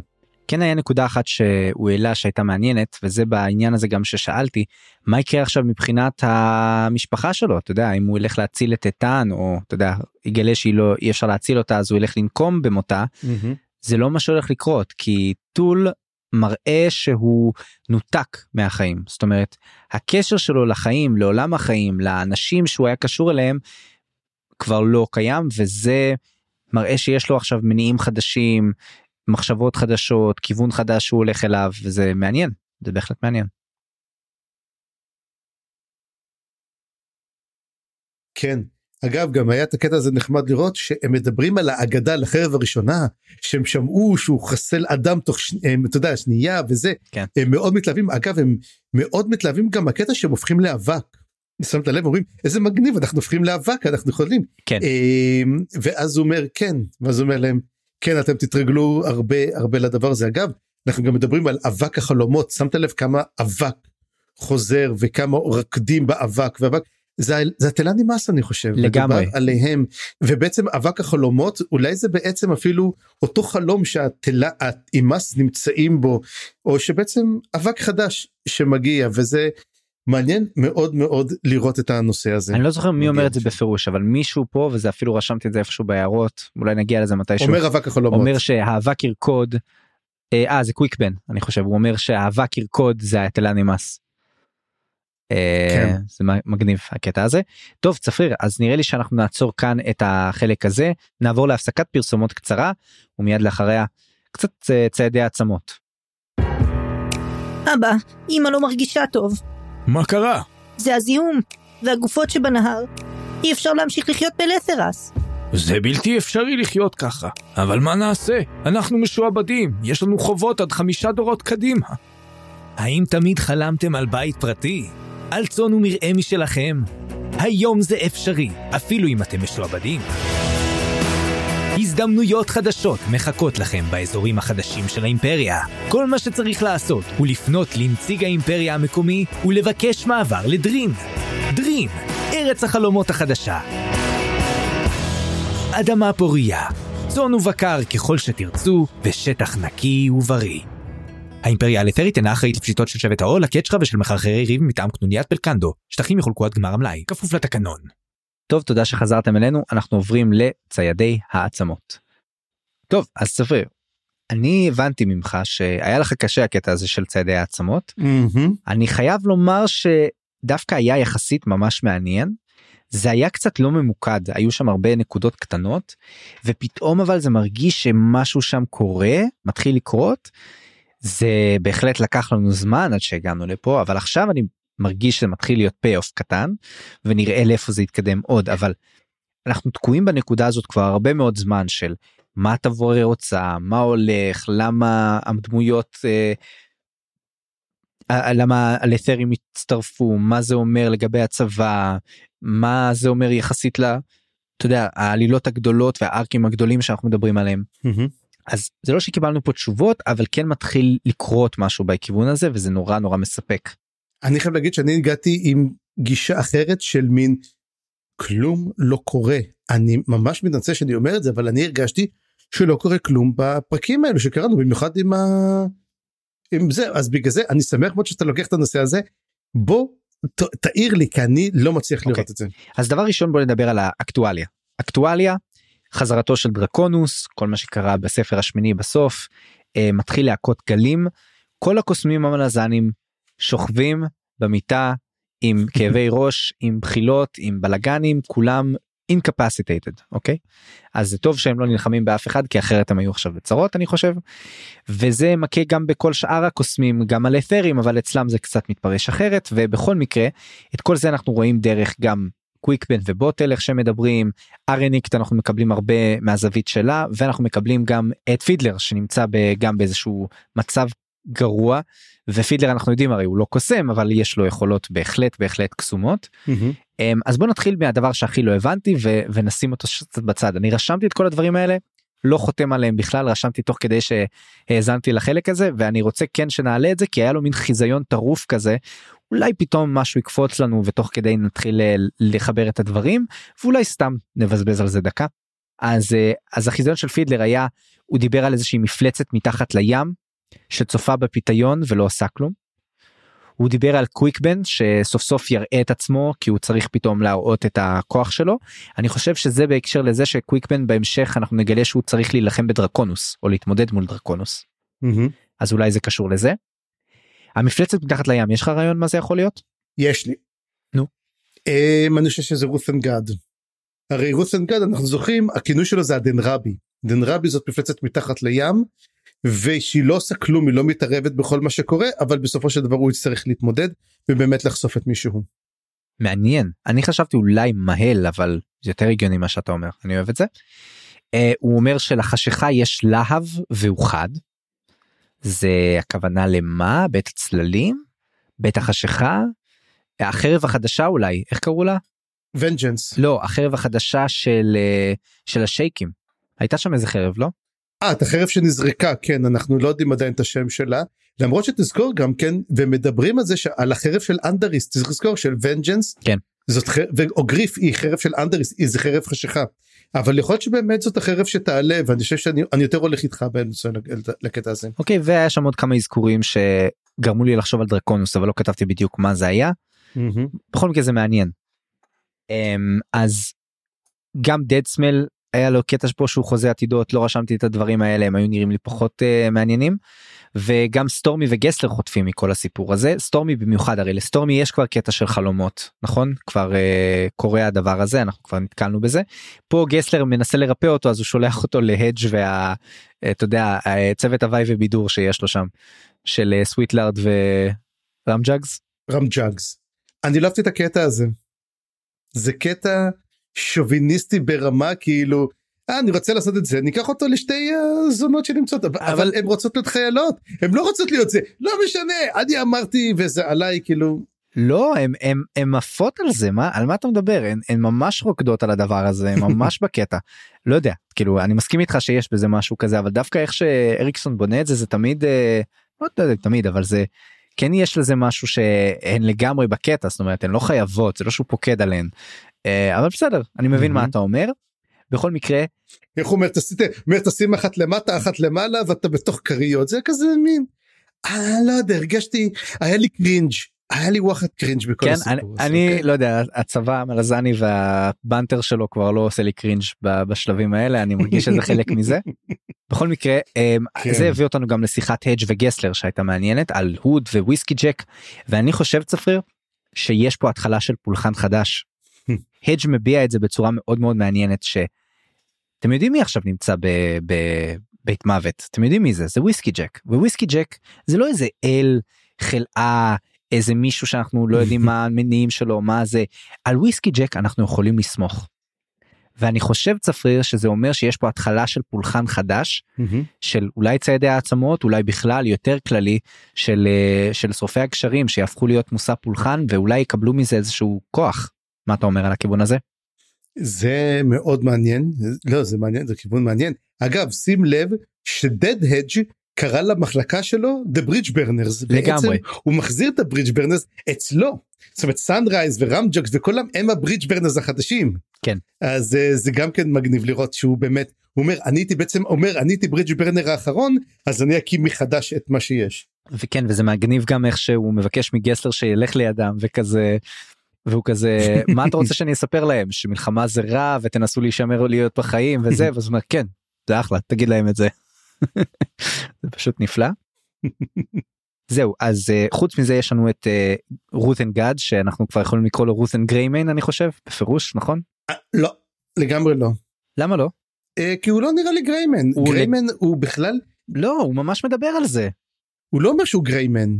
כן היה נקודה אחת שהוא העלה שהייתה מעניינת וזה בעניין הזה גם ששאלתי מה יקרה עכשיו מבחינת המשפחה שלו? אתה יודע אם הוא ילך להציל את איתן או אתה יודע יגלה שהיא לא אי אפשר להציל אותה אז הוא ילך לנקום במותה. mm-hmm. זה לא מה שהולך לקרות כי טול מראה שהוא נותק מהחיים. זאת אומרת הקשר שלו לחיים לעולם החיים לאנשים שהוא היה קשור אליהם כבר לא קיים וזה מראה שיש לו עכשיו מניעים חדשים מחשבות חדשות כיוון חדש שהוא הולך אליו וזה מעניין זה בהחלט מעניין. כן אגב גם היה את הקטע הזה נחמד לראות שהם מדברים על האגדה לחרב הראשונה שהם שמעו שהוא חסל אדם תוך ש... אתה יודע שנייה וזה כן. הם מאוד מתלהבים אגב הם מאוד מתלהבים גם הקטע שהם הופכים לאבק. שמת לב אומרים איזה מגניב אנחנו הופכים לאבק אנחנו יכולים כן. אמ, ואז הוא אומר כן ואז הוא אומר להם כן אתם תתרגלו הרבה הרבה לדבר הזה. אגב אנחנו גם מדברים על אבק החלומות. שמת לב כמה אבק חוזר וכמה רקדים באבק ואבק זה, זה התלה נמאס אני חושב. לגמרי. עליהם. ובעצם אבק החלומות אולי זה בעצם אפילו אותו חלום שהתלה האימס נמצאים בו או שבעצם אבק חדש שמגיע וזה מעניין מאוד מאוד לראות את הנושא הזה. אני לא זוכר מי אומר את זה בפירוש אבל מישהו פה וזה אפילו רשמתי את זה איפשהו בהערות אולי נגיע לזה מתישהו. אומר אבק החלומות. אומר שהאבק ירקוד. אה, אה זה קוויק בן אני חושב הוא אומר שהאבק ירקוד זה התלה נמאס. אה, כן. זה מגניב הקטע הזה. טוב צפריר אז נראה לי שאנחנו נעצור כאן את החלק הזה נעבור להפסקת פרסומות קצרה ומיד לאחריה קצת אה, צעדי עצמות. אבא, אמא לא מרגישה טוב. מה קרה? זה הזיהום, והגופות שבנהר. אי אפשר להמשיך לחיות בלת'רס. זה בלתי אפשרי לחיות ככה. אבל מה נעשה? אנחנו משועבדים, יש לנו חובות עד חמישה דורות קדימה. האם תמיד חלמתם על בית פרטי? על צאן ומרעה משלכם? היום זה אפשרי, אפילו אם אתם משועבדים. הזדמנויות חדשות מחכות לכם באזורים החדשים של האימפריה. כל מה שצריך לעשות הוא לפנות לנציג האימפריה המקומי ולבקש מעבר לדרין. דרין, ארץ החלומות החדשה. אדמה פורייה, צאן ובקר ככל שתרצו, ושטח נקי ובריא. האימפריה האלת'רית אינה אחראית לפשיטות של שבט העול, הקצ'רה ושל מחרחרי ריב מטעם קנוניית בלקנדו. שטחים יחולקו עד גמר המלאי, כפוף לתקנון. טוב תודה שחזרתם אלינו אנחנו עוברים לציידי העצמות. טוב אז ספיר אני הבנתי ממך שהיה לך קשה הקטע הזה של ציידי העצמות מהמם. אני חייב לומר שדווקא היה יחסית ממש מעניין. זה היה קצת לא ממוקד היו שם הרבה נקודות קטנות ופתאום אבל זה מרגיש שמשהו שם קורה מתחיל לקרות. זה בהחלט לקח לנו זמן עד שהגענו לפה אבל עכשיו אני מרגיש שזה מתחיל להיות פי אוף קטן ונראה לאיפה זה יתקדם עוד אבל אנחנו תקועים בנקודה הזאת כבר הרבה מאוד זמן של מה תבורי רוצה מה הולך למה הדמויות אה, למה הלת'רים הצטרפו מה זה אומר לגבי הצבא מה זה אומר יחסית ל... אתה יודע העלילות הגדולות והארקים הגדולים שאנחנו מדברים עליהם מהמם. אז זה לא שקיבלנו פה תשובות אבל כן מתחיל לקרות משהו בכיוון הזה וזה נורא נורא מספק. אני חייב להגיד שאני הגעתי עם גישה אחרת של מין כלום לא קורה אני ממש מתנצל שאני אומר את זה אבל אני הרגשתי שלא קורה כלום בפרקים האלו שקראנו במיוחד עם ה... עם זה אז בגלל זה אני שמח מאוד שאתה לוקח את הנושא הזה בוא ת, תעיר לי כי אני לא מצליח אוקיי. לראות את זה. אז דבר ראשון בוא נדבר על האקטואליה. אקטואליה חזרתו של דרקונוס כל מה שקרה בספר השמיני בסוף אה, מתחיל להכות גלים כל הקוסמים המלזנים שוכבים במיטה עם כאבי ראש עם בחילות עם בלגנים כולם incapacitated אוקיי? אז זה טוב שהם לא נלחמים באף אחד כי אחרת הם היו עכשיו בצרות אני חושב. וזה מכה גם בכל שאר הקוסמים גם על אתרים אבל אצלם זה קצת מתפרש אחרת ובכל מקרה את כל זה אנחנו רואים דרך גם קוויקבן ובוטל איך שהם מדברים ארניקט אנחנו מקבלים הרבה מהזווית שלה ואנחנו מקבלים גם את פידלר שנמצא ב- גם באיזשהו מצב גרוע ופידלר אנחנו יודעים הרי הוא לא קוסם אבל יש לו יכולות בהחלט בהחלט קסומות. אמ, אז בוא נתחיל מהדבר שהכי לא הבנתי ו- ונשים אותו קצת בצד אני רשמתי את כל הדברים האלה לא חותם עליהם בכלל רשמתי תוך כדי שהאזנתי לחלק הזה ואני רוצה כן שנעלה את זה כי היה לו מין חיזיון טרוף כזה אולי פתאום משהו יקפוץ לנו ותוך כדי נתחיל אה, לחבר את הדברים ואולי סתם נבזבז על זה דקה. אז אה, אז החיזיון של פידלר היה הוא דיבר על איזושהי מפלצת מתחת לים שצופה בפיתיון ולא עושה כלום. הוא דיבר על קוויקבן שסוף סוף יראה את עצמו כי הוא צריך פתאום להראות את הכוח שלו. אני חושב שזה בהקשר לזה שקוויקבן בהמשך אנחנו נגלה שהוא צריך להילחם בדרקונוס או להתמודד מול דרקונוס. מהמם. אז אולי זה קשור לזה. המפלצת מתחת לים יש לך רעיון מה זה יכול להיות? יש לי. נו. Um, אני חושב שזה רות'נגד. הרי רות'נגד אנחנו זוכרים הכינוי שלו זה הדנרבי. דנרבי זאת מפלצת מתחת לים ושהיא לא עושה כלום היא לא מתערבת בכל מה שקורה אבל בסופו של דבר הוא יצטרך להתמודד ובאמת לחשוף את מישהו. מעניין. אני חשבתי אולי מהל אבל זה יותר הגיוני מה שאתה אומר. אני אוהב את זה. Uh, הוא אומר שלחשיכה יש להב והוא חד. זה הכוונה למה? בית הצללים? בית החשיכה? החרב החדשה אולי. איך קראו לה? ונג'נס. לא החרב החדשה של אה, של השייקים. הייתה שם איזה חרב לא אה את החרב שנזרקה כן אנחנו לא יודעים עדיין את השם שלה למרות שתזכור גם כן ומדברים על זה שעל החרב של אנדריס צריך לזכור של ונג'נס כן. זאת חרב או גריף היא חרב של אנדריס היא זה חרב חשיכה אבל יכול להיות שבאמת זאת החרב שתעלה ואני חושב שאני אני יותר הולך איתך בנושא לקטע הזה. אוקיי והיה שם עוד כמה אזכורים שגרמו לי לחשוב על דרקונוס אבל לא כתבתי בדיוק מה זה היה מהמם. בכל מקרה זה מעניין. אמ, אז גם דדסמל היה לו קטע פה שהוא חוזה עתידות לא רשמתי את הדברים האלה הם היו נראים לי פחות אה, מעניינים. וגם סטורמי וגסלר חוטפים מכל הסיפור הזה סטורמי במיוחד הרי לסטורמי יש כבר קטע של חלומות נכון כבר אה, קורה הדבר הזה אנחנו כבר נתקלנו בזה פה גסלר מנסה לרפא אותו אז הוא שולח אותו להדג' וה... אה, אתה יודע צוות הוואי ובידור שיש לו שם של אה, סוויטלארד ורמג'אגס. רמג'אגס. אני לא אהבתי את הקטע הזה. זה קטע שוביניסטי ברמה כאילו אה, אני רוצה לעשות את זה ניקח אותו לשתי הזונות שנמצאות אבל, אבל- אבל הן רוצות להיות חיילות הן לא רוצות להיות זה לא משנה אני אמרתי וזה עליי כאילו. לא הם הם הם עפות על זה מה על מה אתה מדבר? הן, הן ממש רוקדות על הדבר הזה הן ממש בקטע. לא יודע כאילו אני מסכים איתך שיש בזה משהו כזה אבל דווקא איך שאריקסון בונה את זה זה תמיד אה, לא יודע תמיד אבל זה כן יש לזה משהו שהן לגמרי בקטע זאת אומרת הן לא חייבות זה לא שהוא פוקד עליהן אה, אבל בסדר אני מבין מה. אתה אומר. בכל מקרה איך הוא אומר תשים, אומר, תשים אחת למטה אחת למעלה ואתה בתוך כריות זה כזה מין. אה לא יודע הרגשתי היה לי cringe היה לי וואחד cringe בכל כן הסיפור אני, אני אוקיי? לא יודע הצבא המלזני וה banter שלו כבר לא עושה לי cringe ב- בשלבים האלה אני מרגיש שזה חלק מזה. בכל מקרה אמ, כן. זה הביא אותנו גם לשיחת הדג' וגסלר שהייתה מעניינת על הוד וויסקי ג'ק ואני חושב צפריר שיש פה התחלה של פולחן חדש. הדג' מביע את זה בצורה מאוד מאוד מעניינת שאתם יודעים מי עכשיו נמצא ב- בבית מוות אתם יודעים מי זה זה וויסקי ג'ק וויסקי ג'ק זה לא איזה אל חלאה איזה מישהו שאנחנו לא יודעים מה המניעים שלו מה זה על וויסקי ג'ק אנחנו יכולים לסמוך. ואני חושב צפריר שזה אומר שיש פה התחלה של פולחן חדש מהמם. של אולי ציידי העצמות אולי בכלל יותר כללי של אה, של שורפי הגשרים שיהפכו להיות מושא פולחן ואולי יקבלו מזה איזשהו כוח. מה אתה אומר על הכיוון הזה? זה מאוד מעניין לא זה מעניין זה כיוון מעניין אגב שים לב שהדג' קרא למחלקה שלו The Bridge Burners לגמרי. בעצם הוא מחזיר את ה Bridge Burners אצלו זאת אומרת סנרייז ורמג'וקס וכולם הם ה Bridge Burners החדשים כן. אז אה, זה גם כן מגניב לראות שהוא באמת הוא אומר אני הייתי בעצם אומר אני הייתי ברידג' ברנר האחרון אז אני אקים מחדש את מה שיש. וכן וזה מגניב גם איך שהוא מבקש מגסלר שילך לידם וכזה. והוא כזה מה אתה רוצה שאני אספר להם שמלחמה זה רע ותנסו להישמר להיות בחיים וזה ואז הוא אומר כן זה אחלה תגיד להם את זה. זה פשוט נפלא. זהו אז אה, חוץ מזה יש לנו את רות'ן גאד שאנחנו כבר יכולים לקרוא לו רות'ן גריימן אני חושב בפירוש נכון אה, לא לגמרי לא. למה לא אה, כי הוא לא נראה לי גריימן הוא גריימן הוא בכלל לא הוא ממש מדבר על זה. הוא לא אומר שהוא גריימן.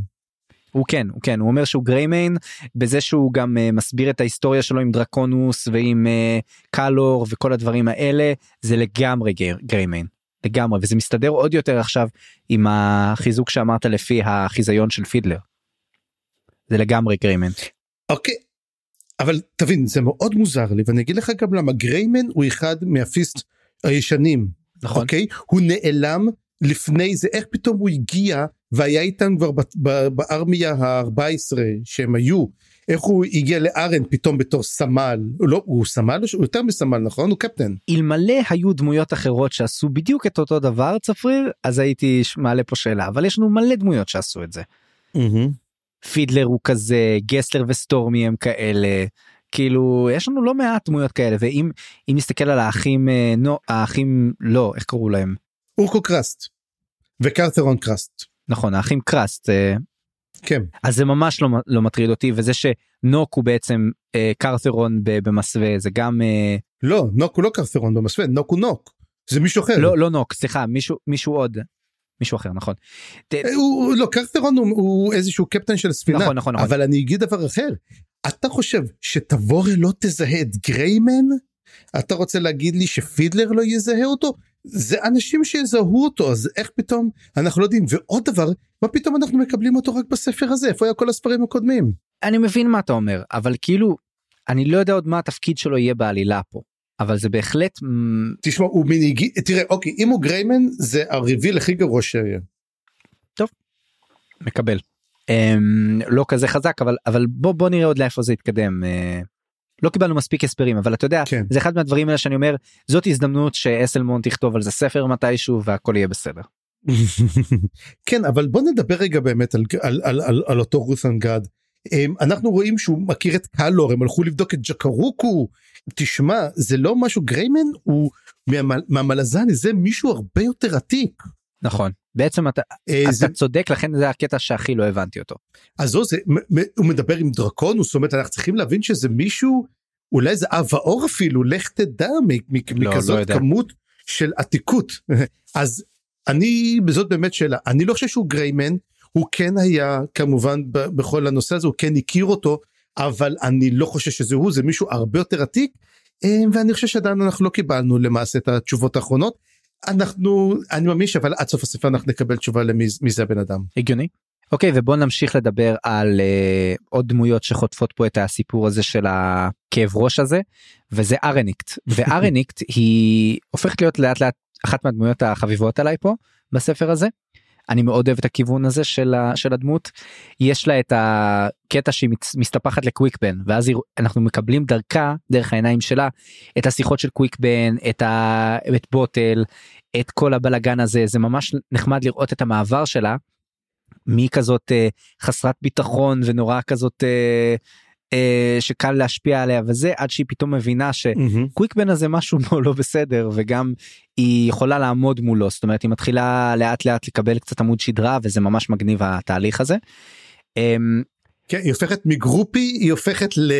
הוא כן הוא כן הוא אומר שהוא גריימיין בזה שהוא גם אה, מסביר את ההיסטוריה שלו עם דרקונוס ועם אה, קלור וכל הדברים האלה זה לגמרי גר, גריימיין לגמרי וזה מסתדר עוד יותר עכשיו עם החיזוק שאמרת לפי החיזיון של פידלר. זה לגמרי גריימיין. אוקיי. אבל תבין זה מאוד מוזר לי ואני אגיד לך גם למה גריימן הוא אחד מה Fist הישנים נכון אוקיי הוא נעלם לפני זה איך פתאום הוא הגיע והיה איתם כבר בארמיה ה-14 שהם היו איך הוא הגיע לארן פתאום בתור סמל? הוא לא הוא סמל או שהוא יותר מסמל נכון? הוא קפטן. אלמלא היו דמויות אחרות שעשו בדיוק את אותו דבר צפריר אז הייתי מעלה פה שאלה. אבל יש לנו מלא דמויות שעשו את זה. פידלר הוא כזה גסלר וסטורמי הם כאלה. כאילו יש לנו לא מעט דמויות כאלה ואם אם נסתכל על האחים אה, נו האחים לא איך קראו להם? אורקו קראסט וקרתרון קראסט. נכון האחים קראסט אה, כן. אז זה ממש לא, לא מטריד אותי וזה שנוק הוא בעצם אה, קרתרון במסווה זה גם אה, לא נוק הוא לא קרתרון במסווה נוק הוא נוק. זה מישהו אחר. לא לא נוק סליחה מישהו מישהו עוד. מישהו אחר נכון. אה, הוא, לא קרתרון הוא, הוא איזשהו קפטן של ספינה. נכון נכון נכון. אבל אני אגיד דבר אחר. אתה חושב שתבורה לא תזהה את גריימן? אתה רוצה להגיד לי שפידלר לא יזהה אותו זה אנשים שיזהו אותו אז איך פתאום אנחנו לא יודעים ועוד דבר מה פתאום אנחנו מקבלים אותו רק בספר הזה איפה היה כל הספרים הקודמים אני מבין מה אתה אומר אבל כאילו אני לא יודע עוד מה התפקיד שלו יהיה בעלילה פה אבל זה בהחלט תשמע הוא הגיע תראה אוקיי אם הוא גריימן זה הרביל הכי גרוע שהיה מקבל. אמ, לא כזה חזק אבל אבל בוא בוא נראה עוד לאיפה זה יתקדם. אה, לא קיבלנו מספיק הסברים אבל אתה יודע כן. זה אחד מהדברים האלה שאני אומר זאת הזדמנות שאסלמון תכתוב על זה ספר מתישהו והכל יהיה בסדר. כן אבל בוא נדבר רגע באמת על, על, על, על, על אותו רוסן גד. אמ, אנחנו רואים שהוא מכיר את קלור הם הלכו לבדוק את ג'קרוקו תשמע זה לא משהו גריימן הוא מהמל, מהמלזני זה מישהו הרבה יותר עתיק. נכון בעצם אתה, אה, אתה זה, צודק לכן זה הקטע שהכי לא הבנתי אותו. אז זו זה הוא מדבר עם דרקונוס זאת אומרת אנחנו צריכים להבין שזה מישהו אולי זה אב האור אפילו לך תדע מ- לא מכזאת יודע. כמות של עתיקות אז אני בזאת באמת שאלה אני לא חושב שהוא גריימן הוא כן היה כמובן בכל הנושא הזה הוא כן הכיר אותו אבל אני לא חושב שזה הוא זה מישהו הרבה יותר עתיק אה, ואני חושב שעדיין אנחנו לא קיבלנו למעשה את התשובות האחרונות. אנחנו אני מאמין אבל עד סוף הספר אנחנו נקבל תשובה למי מי זה הבן אדם. הגיוני. אוקיי ובוא נמשיך לדבר על uh, עוד דמויות שחוטפות פה את הסיפור הזה של הכאב ראש הזה וזה ארניקט וארניקט היא הופכת להיות לאט לאט אחת מהדמויות החביבות עליי פה בספר הזה. אני מאוד אוהב את הכיוון הזה של, ה, של הדמות. יש לה את הקטע שהיא מסתפחת לקוויקבן ואז היא, אנחנו מקבלים דרכה דרך העיניים שלה את השיחות של קוויקבן את, ה, את בוטל את כל הבלגן הזה. זה ממש נחמד לראות את המעבר שלה מכזאת אה, חסרת ביטחון ונורא כזאת אה, שקל להשפיע עליה וזה עד שהיא פתאום מבינה שקוויקבן הזה משהו לא, לא בסדר וגם היא יכולה לעמוד מולו זאת אומרת היא מתחילה לאט לאט לקבל קצת עמוד שדרה וזה ממש מגניב התהליך הזה. אה, כן, היא הופכת מגרופי היא הופכת ל...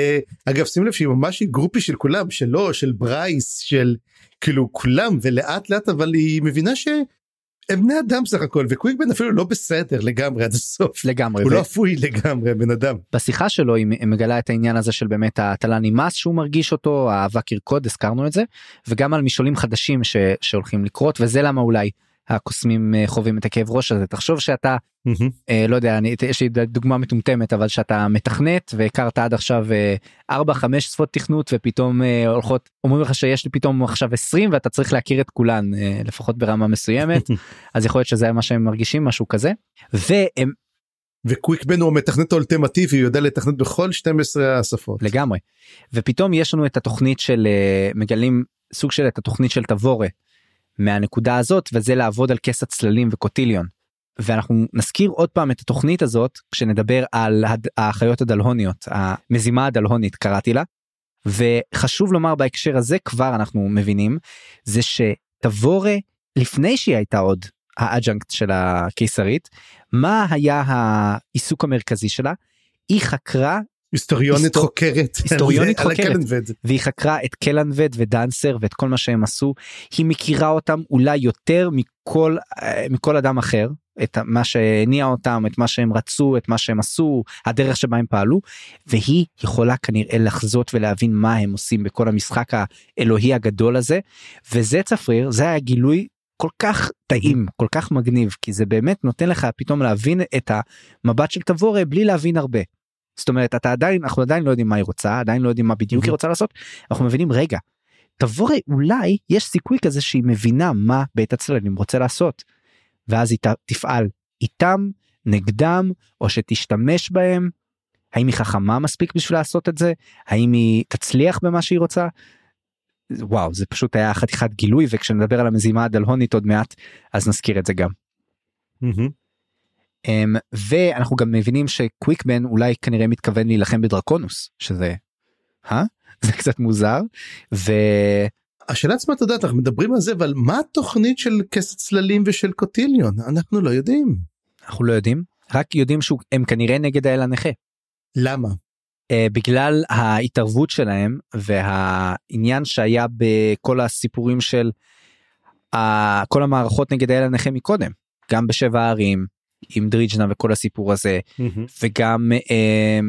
אגב שים לב שהיא ממש גרופי של כולם שלו של ברייס של כאילו כולם ולאט לאט אבל היא מבינה ש... הם בני אדם סך הכל וקוויקבן אפילו לא בסדר לגמרי עד הסוף. לגמרי הוא ו- לא אפוי לגמרי בן אדם. בשיחה שלו היא מגלה את העניין הזה של באמת התל"ני מס שהוא מרגיש אותו האבק ירקוד הזכרנו את זה וגם על משעולים חדשים ש, שהולכים לקרות וזה למה אולי הקוסמים אה, חווים את הכאב ראש הזה. תחשוב שאתה מהמם. אה, לא יודע אני יש לי דוגמה מטומטמת אבל שאתה מתכנת והכרת עד עכשיו 4 5 שפות תכנות ופתאום אה, הולכות אומרים לך שיש לי פתאום עכשיו 20 ואתה צריך להכיר את כולן אה, לפחות ברמה מסוימת. אז יכול להיות שזה מה שהם מרגישים משהו כזה. והם וקוויקבן הוא המתכנת האולטימטיבי הוא יודע לתכנת בכל 12 השפות. לגמרי. ופתאום יש לנו את התוכנית של אה, מגלים סוג של את התוכנית של תבורה מהנקודה הזאת וזה לעבוד על כס הצללים וקוטיליון. ואנחנו נזכיר עוד פעם את התוכנית הזאת כשנדבר על הד- החיות הדלהוניות המזימה הדלהונית קראתי לה. וחשוב לומר בהקשר הזה כבר אנחנו מבינים זה שתבורה לפני שהיא הייתה עוד האג'נקט של הקיסרית מה היה העיסוק המרכזי שלה היא חקרה היסטוריונית היסטור- חוקרת. היסטוריונית על חוקרת. והיא חקרה את קלנבד ודנסר ואת כל מה שהם עשו היא מכירה אותם אולי יותר מכל אה, מכל אדם אחר את מה שהניע אותם את מה שהם רצו את מה שהם עשו הדרך שבה הם פעלו והיא יכולה כנראה לחזות ולהבין מה הם עושים בכל המשחק האלוהי הגדול הזה וזה צפריר זה היה גילוי כל כך טעים כל כך מגניב כי זה באמת נותן לך פתאום להבין את המבט של תבורה בלי להבין הרבה. זאת אומרת אתה עדיין אנחנו עדיין לא יודעים מה היא רוצה עדיין לא יודעים מה בדיוק היא רוצה לעשות אנחנו מבינים רגע תבורה אולי יש סיכוי כזה שהיא מבינה מה בית הצללים רוצה לעשות. ואז היא תפעל איתם נגדם או שתשתמש בהם. האם היא חכמה מספיק בשביל לעשות את זה האם היא תצליח במה שהיא רוצה. וואו זה פשוט היה חתיכת גילוי וכשנדבר על המזימה הדלהונית עוד מעט אז נזכיר את זה גם. מהמם. Um, ואנחנו גם מבינים שקוויקבן אולי כנראה מתכוון להילחם בדרקונוס שזה. אה? זה קצת מוזר ו... השאלה עצמה אתה יודע אנחנו מדברים על זה אבל מה התוכנית של כס הצללים ושל קוטיליון אנחנו לא יודעים. אנחנו לא יודעים רק יודעים שהם כנראה נגד האל הנכה למה? אה, בגלל ההתערבות שלהם והעניין שהיה בכל הסיפורים של אה, כל המערכות נגד האל הנכה מקודם גם בשבע הערים עם דריג'נה וכל הסיפור הזה מהמם. וגם אמ,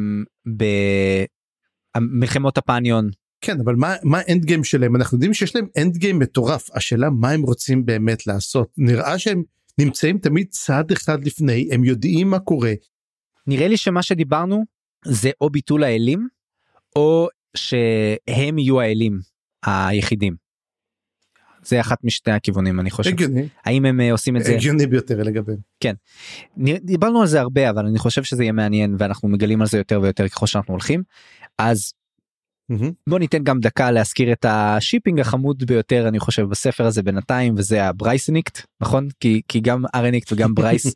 במלחמות הפניון כן אבל מה מה ה end game שלהם? אנחנו יודעים שיש להם end game מטורף. השאלה מה הם רוצים באמת לעשות. נראה שהם נמצאים תמיד צעד אחד לפני הם יודעים מה קורה. נראה לי שמה שדיברנו זה או ביטול האלים או שהם יהיו האלים היחידים. זה אחת משתי הכיוונים אני חושב. הגיוני. האם הם אה, עושים את זה? הגיוני ביותר לגביהם. נרא- דיברנו על זה הרבה אבל אני חושב שזה יהיה מעניין ואנחנו מגלים על זה יותר ויותר ככל שאנחנו הולכים. אז מהמם. בוא ניתן גם דקה להזכיר את ה shipping החמוד ביותר אני חושב בספר הזה בינתיים וזה הברייסניקט נכון כי כי גם ארניקט וגם ברייס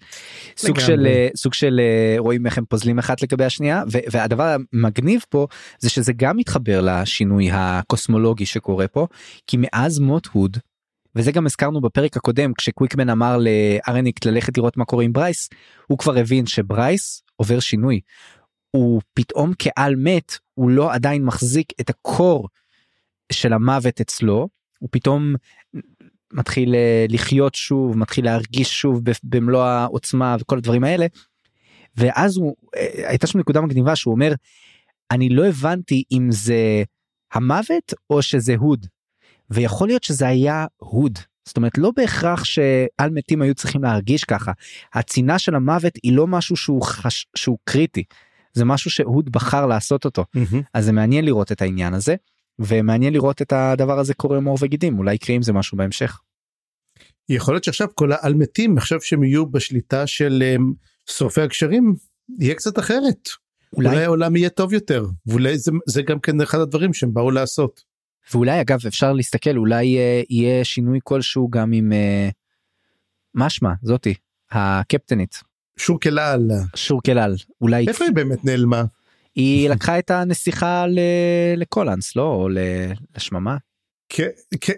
סוג של. אה, סוג של אה, רואים איך הם פוזלים אחת לגבי השנייה ו- והדבר המגניב פה זה שזה גם מתחבר לשינוי הקוסמולוגי שקורה פה כי מאז מות הוד. וזה גם הזכרנו בפרק הקודם כשקוויק בן אמר לארניקט ללכת לראות מה קורה עם ברייס הוא כבר הבין שברייס עובר שינוי. הוא פתאום כאל מת הוא לא עדיין מחזיק את הקור של המוות אצלו הוא פתאום מתחיל אה, לחיות שוב מתחיל להרגיש שוב במלוא העוצמה וכל הדברים האלה. ואז הוא אה, הייתה שם נקודה מגניבה שהוא אומר אני לא הבנתי אם זה המוות או שזה הוד. ויכול להיות שזה היה הוד. זאת אומרת לא בהכרח שעל מתים היו צריכים להרגיש ככה. הצינה של המוות היא לא משהו שהוא, חש... שהוא קריטי. זה משהו שהוד בחר לעשות אותו. אז זה מעניין לראות את העניין הזה. ומעניין לראות את הדבר הזה קורה עור וגידים אולי יקרה עם זה משהו בהמשך. יכול להיות שעכשיו כל העל מתים עכשיו שהם יהיו בשליטה של um, שורפי הגשרים יהיה קצת אחרת. אולי, אולי העולם יהיה טוב יותר ואולי זה, זה גם כן אחד הדברים שהם באו לעשות. ואולי אגב אפשר להסתכל אולי uh, יהיה שינוי כלשהו גם עם uh, משמע זאתי הקפטנית. שורקלל. שורקלל אולי. איפה היא באמת נעלמה? היא לקחה את הנסיכה לקולנס לא או לשממה.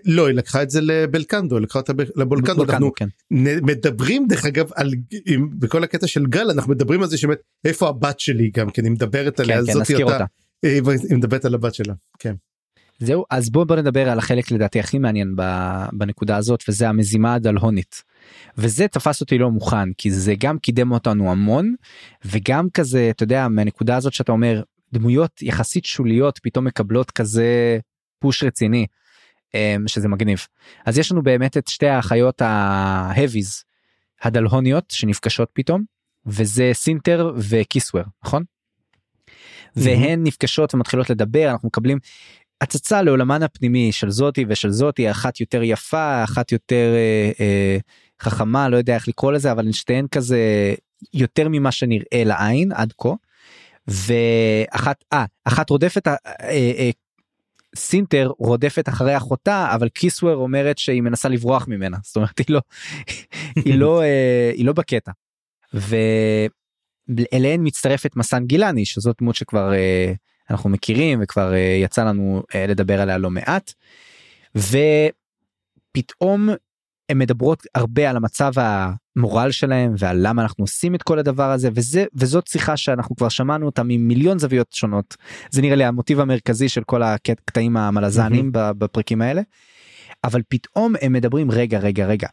לא היא לקחה את זה לבלקנדו לקחה אותה לבולקנדו אנחנו כן. מדברים דרך אגב על בכל הקטע של גל אנחנו מדברים על זה שבאמת איפה הבת שלי גם כן היא מדברת עליה כן, כן, אותה היא מדברת על הבת שלה כן. זהו אז בוא בוא נדבר על החלק לדעתי הכי מעניין בנקודה הזאת וזה המזימה הדלהונית. וזה תפס אותי לא מוכן כי זה גם קידם אותנו המון וגם כזה אתה יודע מהנקודה הזאת שאתה אומר דמויות יחסית שוליות פתאום מקבלות כזה פוש רציני אמ, שזה מגניב אז יש לנו באמת את שתי האחיות ההביז הדלהוניות שנפגשות פתאום וזה סינטר וקיסוור נכון. והן נפגשות ומתחילות לדבר אנחנו מקבלים הצצה לעולמן הפנימי של זאתי ושל זאתי אחת יותר יפה אחת יותר אה, אה, חכמה לא יודע איך לקרוא לזה אבל שתיהן כזה יותר ממה שנראה לעין עד כה. ואחת אה, אחת רודפת אה, אה, סינטר רודפת אחרי אחותה אבל קיסוור אומרת שהיא מנסה לברוח ממנה זאת אומרת היא לא היא לא אה, היא לא בקטע. ואליהן מצטרפת מסן גילני שזאת דמות שכבר אה, אנחנו מכירים וכבר אה, יצא לנו אה, לדבר עליה לא מעט. ופתאום הן מדברות הרבה על המצב המורל שלהם ועל למה אנחנו עושים את כל הדבר הזה וזה וזאת שיחה שאנחנו כבר שמענו אותה ממיליון זוויות שונות זה נראה לי המוטיב המרכזי של כל הקטעים המלזנים mm-hmm. בפרקים האלה. אבל פתאום הם מדברים רגע רגע רגע.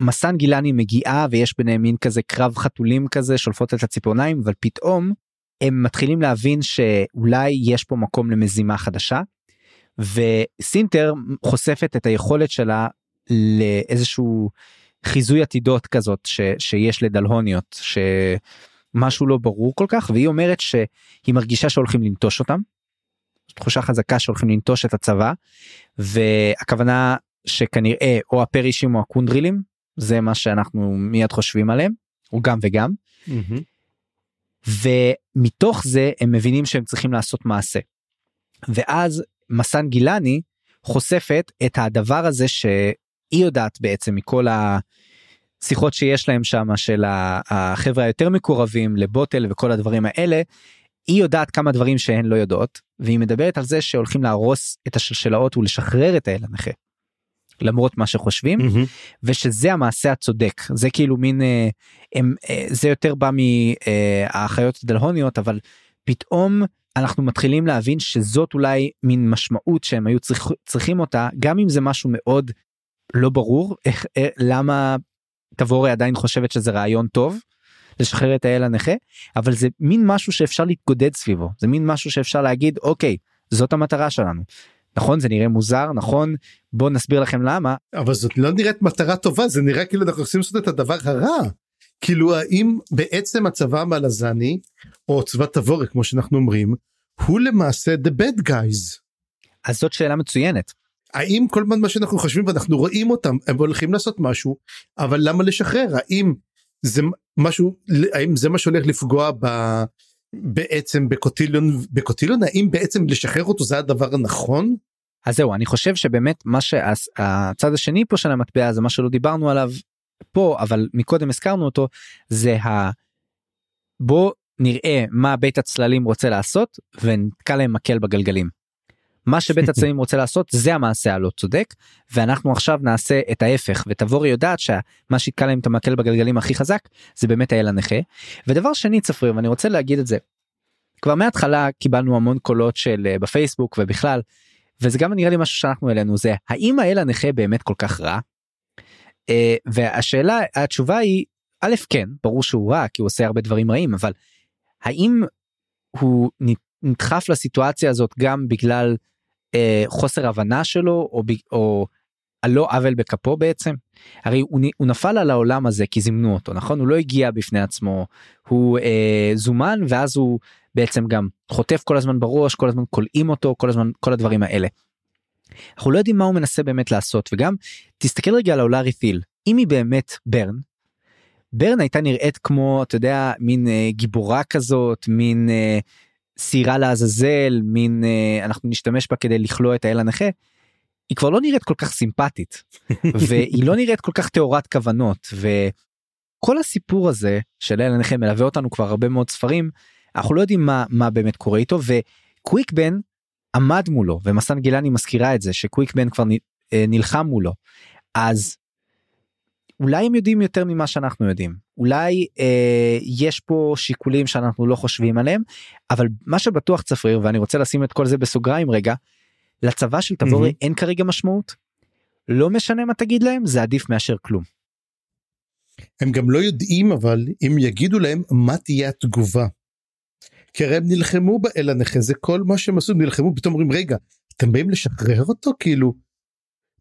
מסן גילני מגיעה ויש ביניהם מין כזה קרב חתולים כזה שולפות את הציפורניים אבל פתאום הם מתחילים להבין שאולי יש פה מקום למזימה חדשה. וסינטר חושפת את היכולת שלה לאיזשהו חיזוי עתידות כזאת ש, שיש לדלהוניות שמשהו לא ברור כל כך והיא אומרת שהיא מרגישה שהולכים לנטוש אותם. תחושה חזקה שהולכים לנטוש את הצבא והכוונה שכנראה או הפרישים או הקונדרילים זה מה שאנחנו מיד חושבים עליהם או גם וגם. Mm-hmm. ומתוך זה הם מבינים שהם צריכים לעשות מעשה. ואז מסן גילני חושפת את הדבר הזה שהיא יודעת בעצם מכל השיחות שיש להם שם של החברה היותר מקורבים לבוטל וכל הדברים האלה. היא יודעת כמה דברים שהן לא יודעות והיא מדברת על זה שהולכים להרוס את השלשלאות ולשחרר את האל הנכה. למרות מה שחושבים mm-hmm. ושזה המעשה הצודק זה כאילו מין אה, הם, אה, זה יותר בא מהאחיות אה, הדלהוניות אבל פתאום אנחנו מתחילים להבין שזאת אולי מין משמעות שהם היו צריכ, צריכים אותה גם אם זה משהו מאוד לא ברור איך אה, למה תבורי עדיין חושבת שזה רעיון טוב לשחרר את האל הנכה אבל זה מין משהו שאפשר להתגודד סביבו זה מין משהו שאפשר להגיד אוקיי זאת המטרה שלנו נכון זה נראה מוזר נכון בוא נסביר לכם למה אבל זאת לא נראית מטרה טובה זה נראה כאילו אנחנו רוצים לעשות את הדבר הרע. כאילו האם בעצם הצבא המלזני או צבא תבורי כמו שאנחנו אומרים הוא למעשה the bad guys. אז זאת שאלה מצוינת. האם כל מה שאנחנו חושבים ואנחנו רואים אותם הם הולכים לעשות משהו אבל למה לשחרר? האם זה משהו האם זה מה שהולך לפגוע ב... בעצם בקוטיליון בקוטיליון? האם בעצם לשחרר אותו זה הדבר הנכון? אז זהו אני חושב שבאמת מה שהצד השני פה של המטבע זה מה שלא דיברנו עליו פה אבל מקודם הזכרנו אותו זה ה... בוא נראה מה בית הצללים רוצה לעשות ונתקע להם מקל בגלגלים. מה שבית הצללים רוצה לעשות זה המעשה הלא צודק ואנחנו עכשיו נעשה את ההפך ותבורי יודעת שמה שיתקע להם את המקל בגלגלים הכי חזק זה באמת האל הנכה. ודבר שני צפריר ואני רוצה להגיד את זה. כבר מההתחלה קיבלנו המון קולות של אה, בפייסבוק ובכלל וזה גם נראה לי משהו שאנחנו העלינו זה האם האל הנכה באמת כל כך רע. Uh, והשאלה התשובה היא א' כן ברור שהוא רע כי הוא עושה הרבה דברים רעים אבל האם הוא נדחף לסיטואציה הזאת גם בגלל אה, חוסר הבנה שלו או, או על לא עוול בכפו בעצם. הרי הוא, הוא נפל על העולם הזה כי זימנו אותו נכון הוא לא הגיע בפני עצמו הוא אה, זומן ואז הוא בעצם גם חוטף כל הזמן בראש כל הזמן כולאים אותו כל הזמן כל הדברים האלה. אנחנו לא יודעים מה הוא מנסה באמת לעשות וגם תסתכל רגע על האולארי תיל אם היא באמת ברן. ברן הייתה נראית כמו אתה יודע מין אה, גיבורה כזאת מין אה, סירה לעזאזל מין אה, אנחנו נשתמש בה כדי לכלוא את האל הנכה. היא כבר לא נראית כל כך סימפטית והיא לא נראית כל כך טהורת כוונות וכל הסיפור הזה של האל הנכה מלווה אותנו כבר הרבה מאוד ספרים אנחנו לא יודעים מה מה באמת קורה איתו וקוויקבן עמד מולו ומסן גילני מזכירה את זה שקוויקבן כבר אה, נלחם מולו אז אולי הם יודעים יותר ממה שאנחנו יודעים אולי אה, יש פה שיקולים שאנחנו לא חושבים עליהם אבל מה שבטוח צפריר ואני רוצה לשים את כל זה בסוגריים רגע לצבא של תבורי מהמם. אין כרגע משמעות. לא משנה מה תגיד להם זה עדיף מאשר כלום. הם גם לא יודעים אבל אם יגידו להם מה תהיה התגובה. כי הרי הם נלחמו באל הנכה זה כל מה שהם עשו נלחמו פתאום אומרים רגע אתם באים לשחרר אותו כאילו.